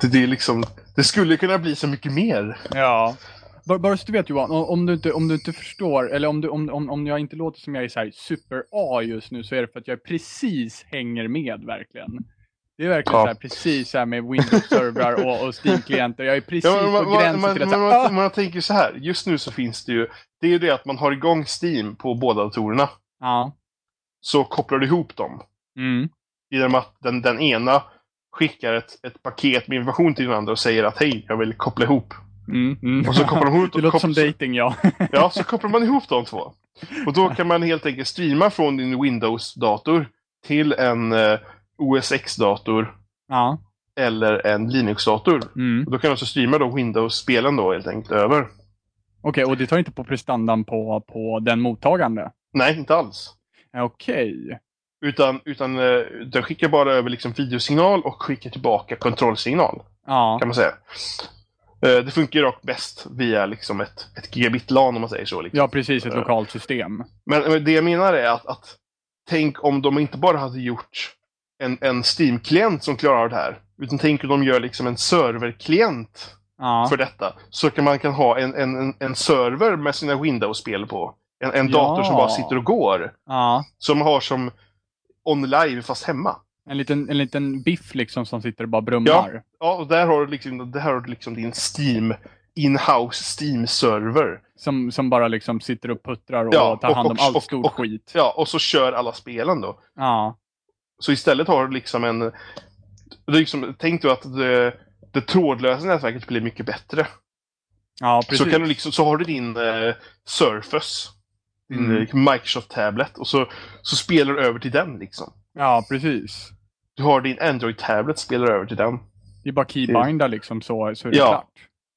S1: Det, det, är liksom, det skulle kunna bli så mycket mer.
S2: Ja. Bara, bara så du vet Johan, om du inte, om du inte förstår, eller om, du, om, om, om jag inte låter som jag är så här super-A just nu, så är det för att jag precis hänger med verkligen. Det är verkligen
S1: Ja.
S2: så här, precis så här med Windows-servrar och, och Steam-klienter. Jag är precis
S1: Ja, man,
S2: på
S1: man,
S2: gränsen
S1: man,
S2: till att
S1: man,
S2: säga,
S1: man,
S2: ah!
S1: man tänker så här, just nu så finns det ju, det är ju det att man har igång Steam på båda datorerna.
S2: Ja.
S1: Så kopplar du ihop dem.
S2: Mm.
S1: Genom att den, den ena skickar ett, ett paket med information till den andra och säger att hej, jag vill koppla ihop.
S2: Mm. Mm.
S1: Och så kopplar de ihop
S2: Det låter som dating ja.
S1: Ja, så kopplar man ihop de två. Och då kan man helt enkelt streama från din Windows-dator till en eh, OS X-dator
S2: ja.
S1: eller en Linux-dator.
S2: Mm.
S1: Och då kan du också streama då Windows-spelen då helt enkelt över.
S2: Okej, och det tar inte på prestandan på, på den mottagande?
S1: Nej, inte alls.
S2: Okej.
S1: Utan, utan eh, den skickar bara över liksom videosignal och skickar tillbaka kontrollsignal.
S2: Ja.
S1: Kan man säga. Eh, det funkar dock bäst via liksom ett, ett gigabit-LAN om man säger så. Liksom.
S2: ja, precis. Ett
S1: Eh.
S2: lokalt system.
S1: Men, men det jag menar är att, att tänk om de inte bara hade gjort en, en Steam-klient som klarar av det här. Utan tänk om de gör liksom en serverklient
S2: Ja.
S1: för detta. Så kan man kan ha en, en- en server med sina Windows-spel på. En, en
S2: Ja.
S1: dator som bara sitter och går.
S2: ja.
S1: Som har som on-live fast hemma.
S2: En liten, en liten biff liksom som sitter och bara brummar.
S1: Ja, och där har du liksom, där har du liksom din Steam in-house Steam-server.
S2: Som, som bara liksom sitter och puttrar och
S1: Ja,
S2: tar hand om
S1: och-
S2: allt
S1: och-
S2: stort
S1: och-
S2: skit.
S1: Ja, och så kör alla spelen då.
S2: Ja.
S1: Så istället har du liksom en... Liksom, tänk då att det, det trådlösa nätverket blir mycket bättre.
S2: Ja, precis.
S1: Så, kan du liksom, så har du din eh, Surface. Din
S2: Mm.
S1: eh, Microsoft Tablet. Och så, så spelar du över till den liksom.
S2: Ja, precis.
S1: Du har din Android-tablet, spelar över till den.
S2: Det är bara keybinda liksom så, så är det
S1: Ja.
S2: klart.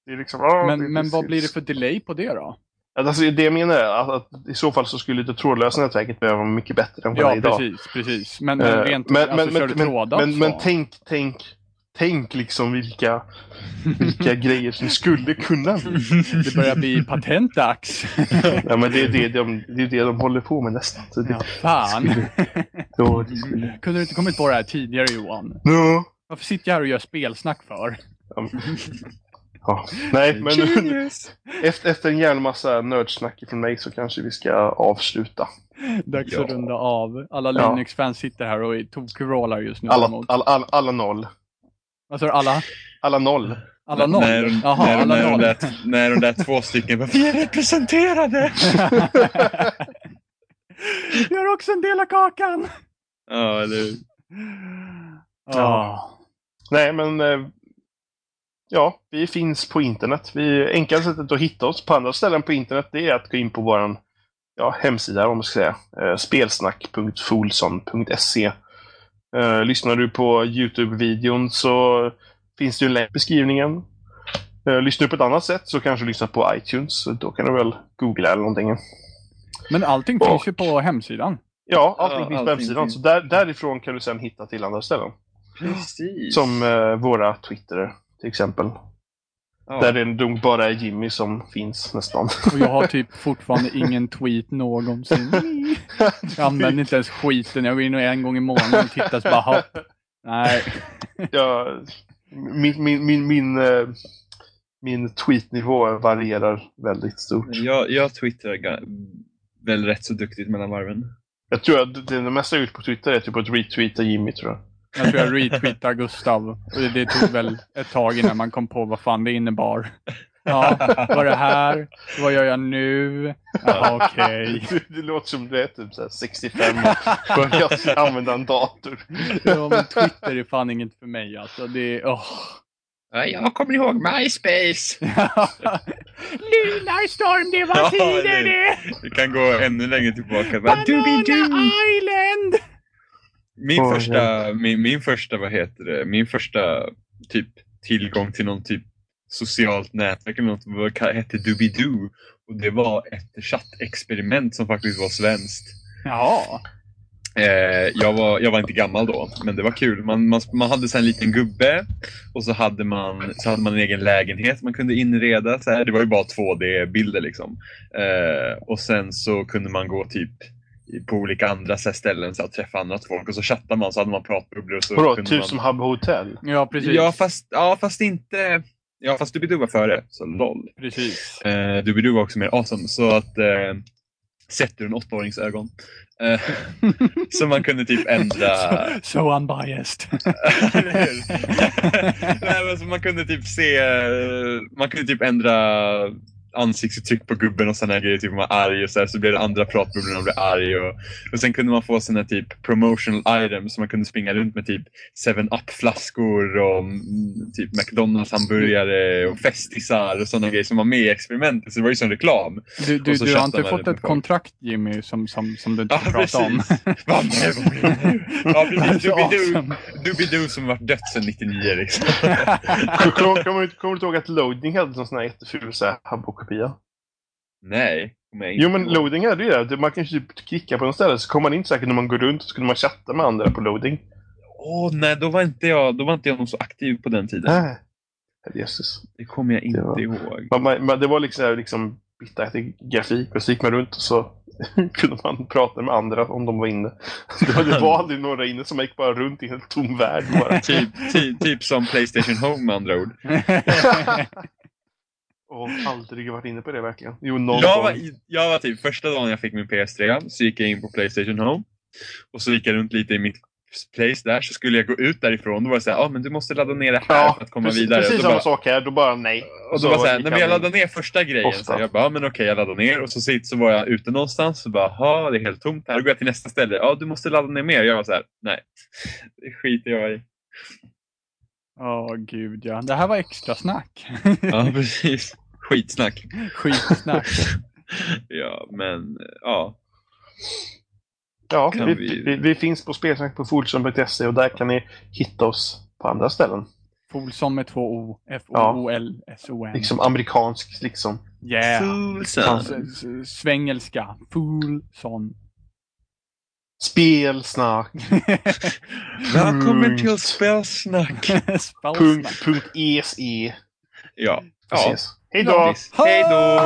S1: Det är liksom, ja,
S2: Men,
S1: det
S2: men vad blir det för delay på det då?
S1: Alltså, det jag menar är att, att i så fall så skulle det trådlösa nätverket behöva vara mycket bättre än vad det är
S2: Ja,
S1: idag.
S2: precis, precis. Men, men
S1: Eh,
S2: rent,
S1: men,
S2: alltså
S1: men, men, men, men tänk, tänk, tänk liksom vilka, vilka grejer som skulle kunna bli.
S2: Det börjar bli patentdags.
S1: Ja, men det är det de, det är det de håller på med nästan. Så det,
S2: ja, fan.
S1: ja, det skulle...
S2: Kunde du inte kommit på det här tidigare Johan?
S1: Ja.
S2: Varför sitter jag här och gör spelsnack för?
S1: Ja. Ja. Nej, men
S3: Genius!
S1: efter, efter en jävla massa nördsnack från mig så kanske vi ska avsluta.
S2: Dags
S3: Ja.
S2: att runda av. Alla
S1: Ja.
S2: Linux-fans sitter här och tokvrålar just nu.
S1: Alla, alla, alla, alla noll.
S2: Vad sa du? Alla?
S1: Alla noll.
S2: Alla noll?
S3: När,
S2: Jaha,
S3: när,
S2: alla
S3: när,
S2: noll.
S3: De där, när de där två stycken bara, Vi är representerade!
S2: Jag har också en del av kakan!
S3: Ja, eller hur?
S2: Ja.
S1: Nej, men eh, ja, vi finns på internet. Vi, enklaste sättet att hitta oss på andra ställen på internet det är att gå in på vår ja, hemsida, om man ska säga. Eh, spelsnack.folson.se eh, Lyssnar du på Youtube-videon så finns det ju en länk i beskrivningen. Eh, lyssnar du på ett annat sätt så kanske du lyssnar på iTunes. Då kan du väl googla eller någonting.
S2: Men allting
S1: Och-
S2: finns ju på hemsidan.
S1: Ja, allting
S3: Ja,
S1: finns på
S3: allting
S1: hemsidan.
S3: finns.
S1: Så där, därifrån kan du sedan hitta till andra ställen.
S3: Precis.
S1: Som eh, våra Twitter till exempel.
S3: ja.
S1: Där det nog bara är Jimmy som finns nästan.
S2: Och jag har typ fortfarande ingen tweet någonsin. Jag använder inte ens skiten. Jag går in en gång i månaden och tittar så bara hopp. Nej.
S1: ja, min, min, min, min, eh, min tweetnivå varierar väldigt stort.
S3: Jag, jag twittrar väl rätt så duktigt mellan varven.
S1: Jag tror att det, det mesta jag gjort på Twitter är typ att retweeta Jimmy tror jag.
S2: Jag tror jag retweetar Gustav. Och det tog väl ett tag innan man kom på vad fan det innebar. Ja, vad är det här? Vad gör jag nu? Jaha, okej.
S1: Det, det låter som du är typ så här 65 och börjar använda en dator.
S2: Ja, men Twitter är fan inget för mig alltså. Det är... åh.
S3: Ja, jag kommer ihåg MySpace!
S2: Lunarstorm, det var
S3: Ja,
S2: tider
S3: det-
S2: det!
S3: Vi kan gå ännu längre tillbaka.
S2: Banana! Island!
S3: Min första, min, min första, vad heter det, min första typ tillgång till någon typ socialt nätverk eller något vad ka- hette Doobie-Doo. Och det var ett chattexperiment som faktiskt var svenskt.
S2: Ja.
S3: Eh, jag, var, jag var inte gammal då, men det var kul. Man, man, man hade så en liten gubbe och så hade, man, så hade man en egen lägenhet man kunde inreda. Så här. Det var ju bara 2D-bilder liksom. Eh, och sen så kunde man gå typ på olika andra så här, ställen så att träffa andra folk och så chattade man så hade man pratbubblor.
S1: Vadå, typ
S3: man...
S1: som Habbo Hotel?
S2: Ja, precis.
S3: Ja fast, ja, fast inte... Ja, fast Doobidoo var före, så LOL.
S2: precis.
S3: Eh, Doobidoo var också mer awesome, så att eh, sett ur en åttaårings ögon. Eh, så man kunde typ ändra...
S2: so unbiased.
S3: Eller hur? Nej, men så man kunde typ se, eh, man kunde typ ändra ansiktsuttryck på gubben och sådana grejer, typ man var arg och så, här, så blev det andra pratbubblor man blev arg. Och, och sen kunde man få sådana typ promotional items, så man kunde springa runt med typ 7-Up-flaskor och mm, typ McDonalds-hamburgare och festisar och sådana grejer som var med i experimentet. Så det var ju som reklam.
S2: Du, du,
S3: Och
S2: du har inte fått ett
S3: folk.
S2: kontrakt Jimmy som, som, som du inte
S3: Ja,
S2: får prata om.
S3: Ja, precis. Doobidoo, som varit dött sedan 99 liksom.
S1: Kommer kommer du kommer du inte ihåg att Loading hade någon sån här jätteful så här Habbo-kopia?
S3: Nej,
S1: Jo men. Loading hade ju det. Man kan ju typ klicka på något ställe så kommer man in säkert när man går runt och så kunde man chatta med andra på Loading.
S3: Åh nej, då var inte jag, då var inte jag så aktiv på den tiden.
S1: Äh. Herrejösses.
S3: Det kommer jag inte
S1: Det var-
S3: ihåg.
S1: Man, man, man, det var liksom, liksom bittaktig grafik och så gick man runt och så kunde man prata med andra om de var inne. Det var, det var aldrig några inne som gick bara runt i en helt tom värld bara.
S3: Typ, ty, typ som Playstation Home med andra ord.
S1: Och aldrig varit inne på det verkligen. Jo, någon
S3: Jag var, i- jag var typ första dagen jag fick min PS3 så gick jag in på Playstation Home. Och så gick jag runt lite i mitt place där så skulle jag gå ut därifrån. Då var det såhär, ah, men du måste ladda ner det här
S1: Ja,
S3: för att komma
S1: precis,
S3: vidare.
S1: precis
S3: då
S1: samma
S3: bara,
S1: sak här. Då bara nej.
S3: Och
S1: Så
S3: då var så här,
S1: gick
S3: när jag laddade ner första grejen, så jag bara, ja, men okej, jag laddade ner. Och så, sitt, så var jag ute någonstans, så bara, ha det är helt tomt här. Då går jag till nästa ställe, ja, du måste ladda ner mer. Jag var så här, nej, det skiter jag i.
S2: Åh gud ja. Det här var extra snack.
S3: Ja, precis. Skitsnack.
S2: Skitsnack.
S3: ja, men ja.
S1: Ja,
S3: Kan
S1: vi,
S3: vi-
S1: vi... Vi, finns på spelsnack på folsom.se och där kan ni hitta oss på andra ställen.
S2: Folsom med två O. F-O-O-L-S-O-N.
S1: Liksom amerikanskt liksom.
S2: Yeah.
S3: Fulsan.
S2: S- s- Svengelska. Foolson.
S1: Spelsnack.
S3: Välkommen till spelsnack.
S2: Spelsnack.
S1: punkt, punkt ESE.
S3: Ja.
S1: Vi
S3: ja.
S1: Hej då!
S3: Hej då!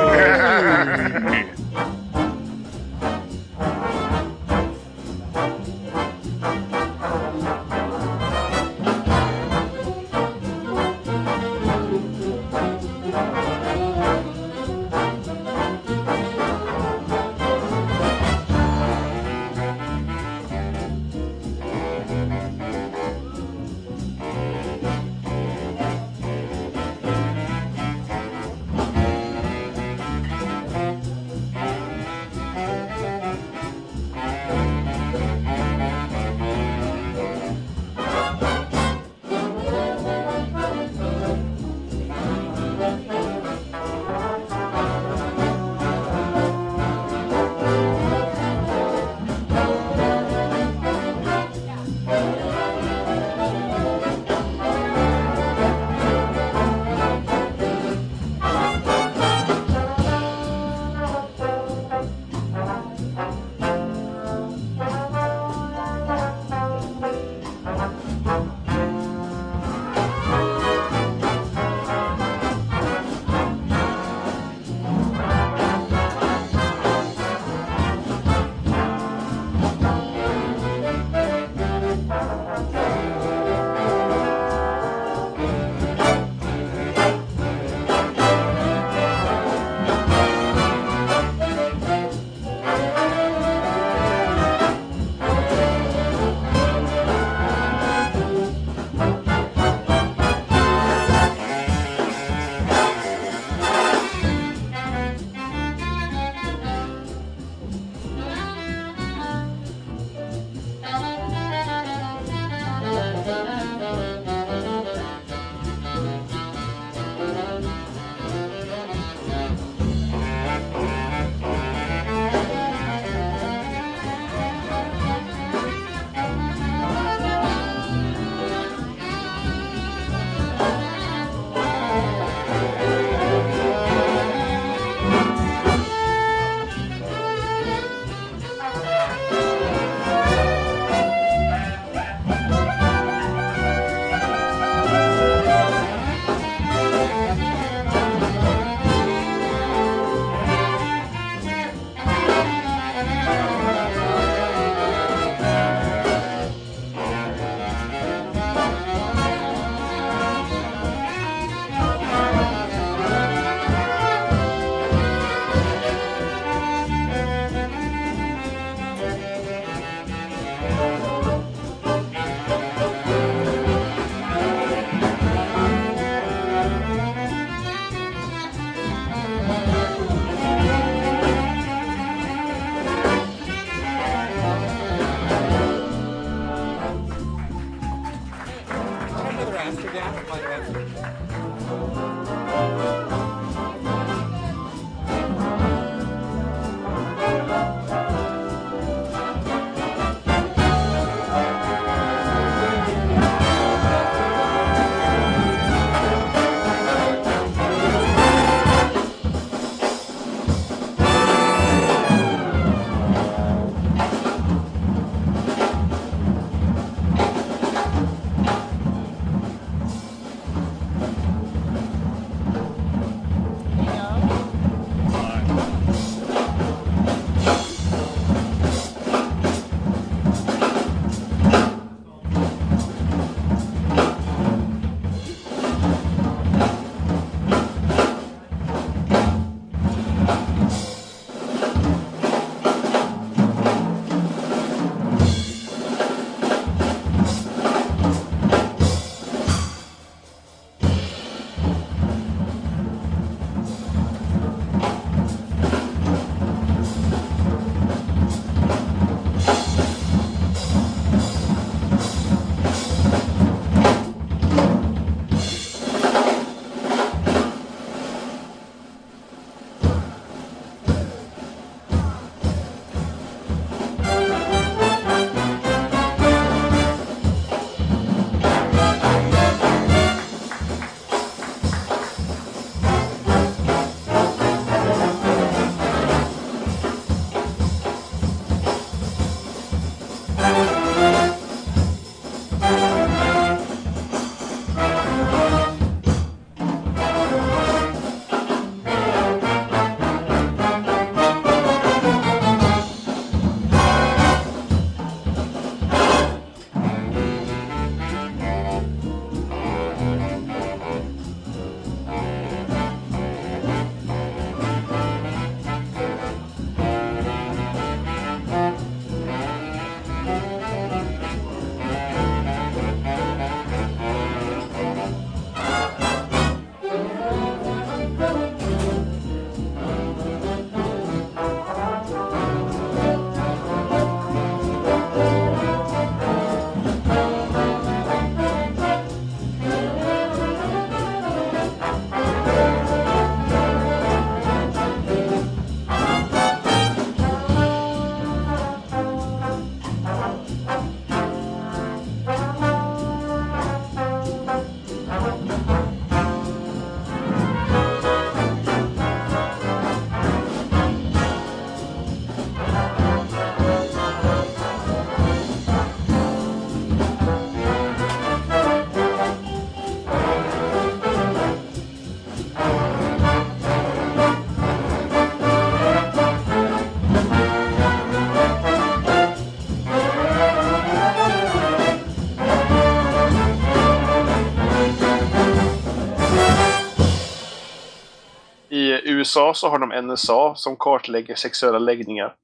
S1: USA så har de NSA som kartlägger sexuella läggningar.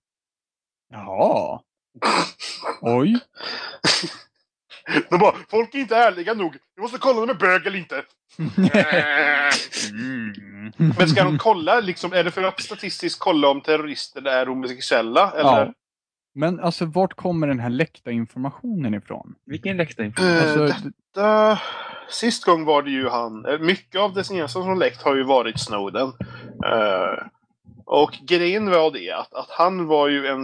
S2: Jaha. Oj.
S1: De bara, folk är inte ärliga nog. Vi måste kolla om de är bög eller inte.
S3: Mm.
S1: Men ska de kolla, liksom, är det för att statistiskt kolla om terrorister är homosexuella? Eller?
S2: Ja. Men alltså vart kommer den här läckta informationen ifrån?
S3: Vilken läckta information.
S1: Eh,
S2: Alltså,
S1: detta... Sist gång var det ju han. eh, Mycket av det senaste som läckt har ju varit Snowden. Eh, och grejen var det att, att han var ju en...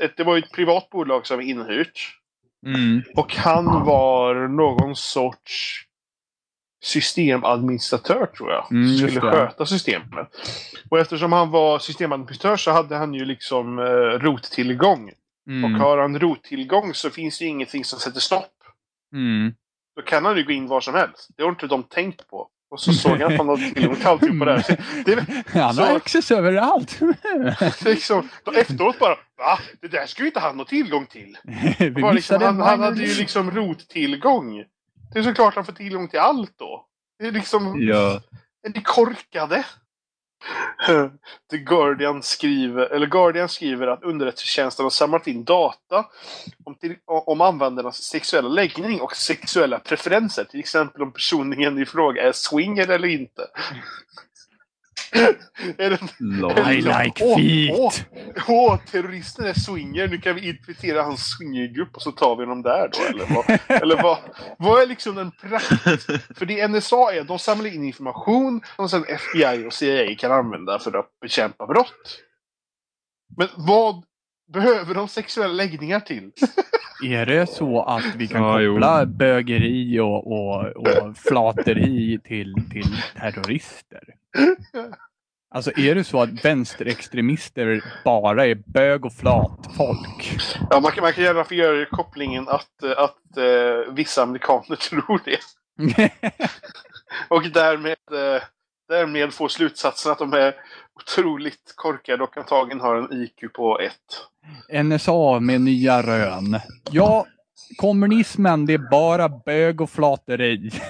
S1: ett- Det var ju ett privat bolag som var inhyrt.
S2: mm.
S1: Och han var någon sorts systemadministratör tror jag.
S2: Mm,
S1: skulle
S2: det.
S1: sköta systemet. Och eftersom han var systemadministratör så hade han ju liksom eh, rottillgång.
S2: Mm.
S1: Och har han rottillgång så finns det ju ingenting som sätter stopp.
S2: Mm.
S1: Då kan han ju gå in var som helst. Det har inte de tänkt på. Och så såg han att han hade tillgång till alltihopa där. Så Det,
S2: Han
S1: Så-
S2: har access överallt.
S1: det liksom, då efteråt bara Va? Det där skulle ju inte han ha tillgång till. Bara liksom, han, han hade ju liksom rottillgång. Det är såklart han får tillgång till allt då. Det är liksom...
S3: Ja.
S1: Är ni korkade? The Guardian skriver, eller Guardian skriver att underrättelsetjänsten har samlat in data om, till, om användarnas sexuella läggning och sexuella preferenser. Till exempel om personen i fråga är swinger eller inte. Är det,
S3: Lol.
S2: I like
S1: Åh,
S2: feet.
S1: Åh, åh, terroristen är swinger. Nu kan vi infiltrera hans swingergrupp och så tar vi dem där då. Eller vad, eller vad, vad är liksom den praktiska... För det NSA är, de samlar in information som sen FBI och CIA kan använda för att bekämpa brott. Men vad behöver de sexuella läggningar till?
S2: Är det så att vi kan
S3: Ja, jo.
S2: koppla bögeri och, och, och flateri till, till terrorister? Alltså är det så att vänsterextremister bara är bög och flat folk?
S1: Ja, man kan, man kan gärna få göra kopplingen att, att eh, vissa amerikaner tror det. Och därmed, eh, därmed får slutsatsen att de är otroligt korkade och antagligen har en IQ på ett.
S2: NSA med nya rön. Ja, kommunismen det är bara bög och flateri.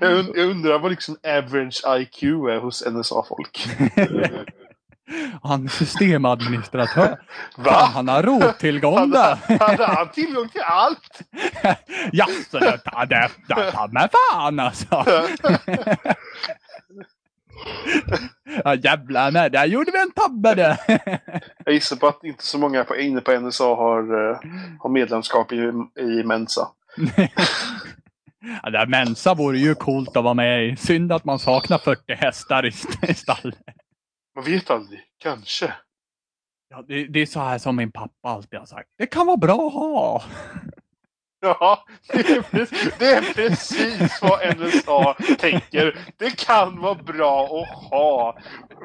S1: Jag, und- jag undrar vad liksom average IQ är hos NSA-folk.
S2: Han är systemadministratör. Fan,
S1: Va?
S2: han har rottillgång där.
S1: hade han tillgång till allt?
S2: Jaså, det tar tar mig fan alltså. Ja jävlar, nej, där gjorde vi en tabbe det.
S1: Jag gissar på att inte så många på, inne på NSA har, eh, har medlemskap i, i Mensa.
S2: Ja, det här Mensa vore ju coolt att vara med i. Synd att man saknar 40 hästar i, i stallet.
S1: Man vet aldrig. Kanske.
S2: Ja, det, det är så här som min pappa alltid har sagt. Det kan vara bra att ha.
S1: Ja, det är, precis, det är precis vad NSA tänker. Det kan vara bra att ha.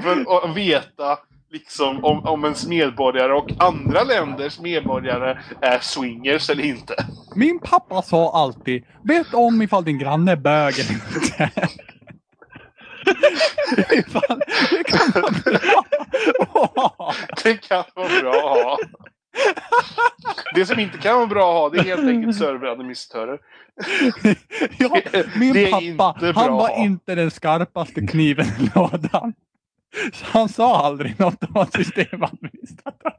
S1: För att veta liksom om, om ens medborgare och andra länders medborgare är swingers eller inte.
S2: Min pappa sa alltid, vet om ifall din granne är bög eller inte. Ifall, det kan vara bra.
S1: Det kan vara bra. Det som inte kan vara bra att ha, det är helt enkelt serveradministratörer.
S2: Ja, min pappa, han var inte den skarpaste kniven i lådan. Så han sa aldrig något om att systemadministratör.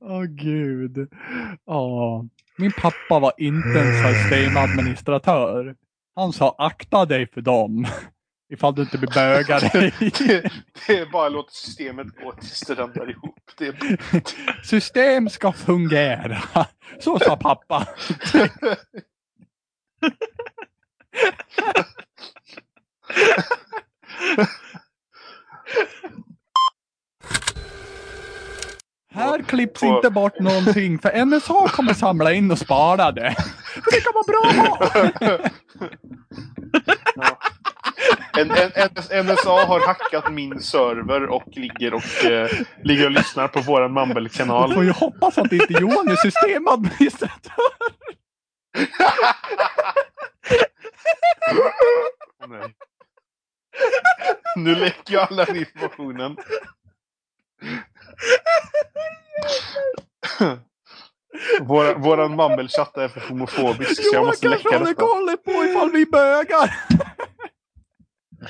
S2: Åh gud. Ja. Min pappa var inte en systemadministratör. Han sa akta dig för dem. Ifall du inte blir bögad.
S1: Det, det är bara låta systemet gå tills det ramlar ihop. Det är,
S2: System ska fungera. Så sa pappa. Här klipps inte bort någonting för NSA kommer samla in och spara det. För det kan vara bra att ha.
S1: ja. En, en, en, NSA har hackat min server och ligger och, eh, ligger och lyssnar på
S2: Man
S1: Mumble-kanal.
S2: får ju hoppas att inte Johan är systemadministratör.
S1: Nej. Nu läcker ju alla informationen. Vår, våran mumble-chatt är för homofobisk så jag
S2: Johan
S1: måste
S2: kanske
S1: läcka
S2: håller
S1: detta.
S2: koll på ifall vi bögar.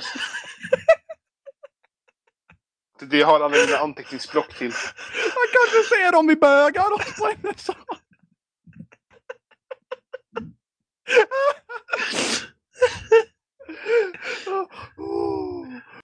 S1: Det har alla mina anteckningsblock till.
S2: Han kanske ser om vi bögar oss på NSA.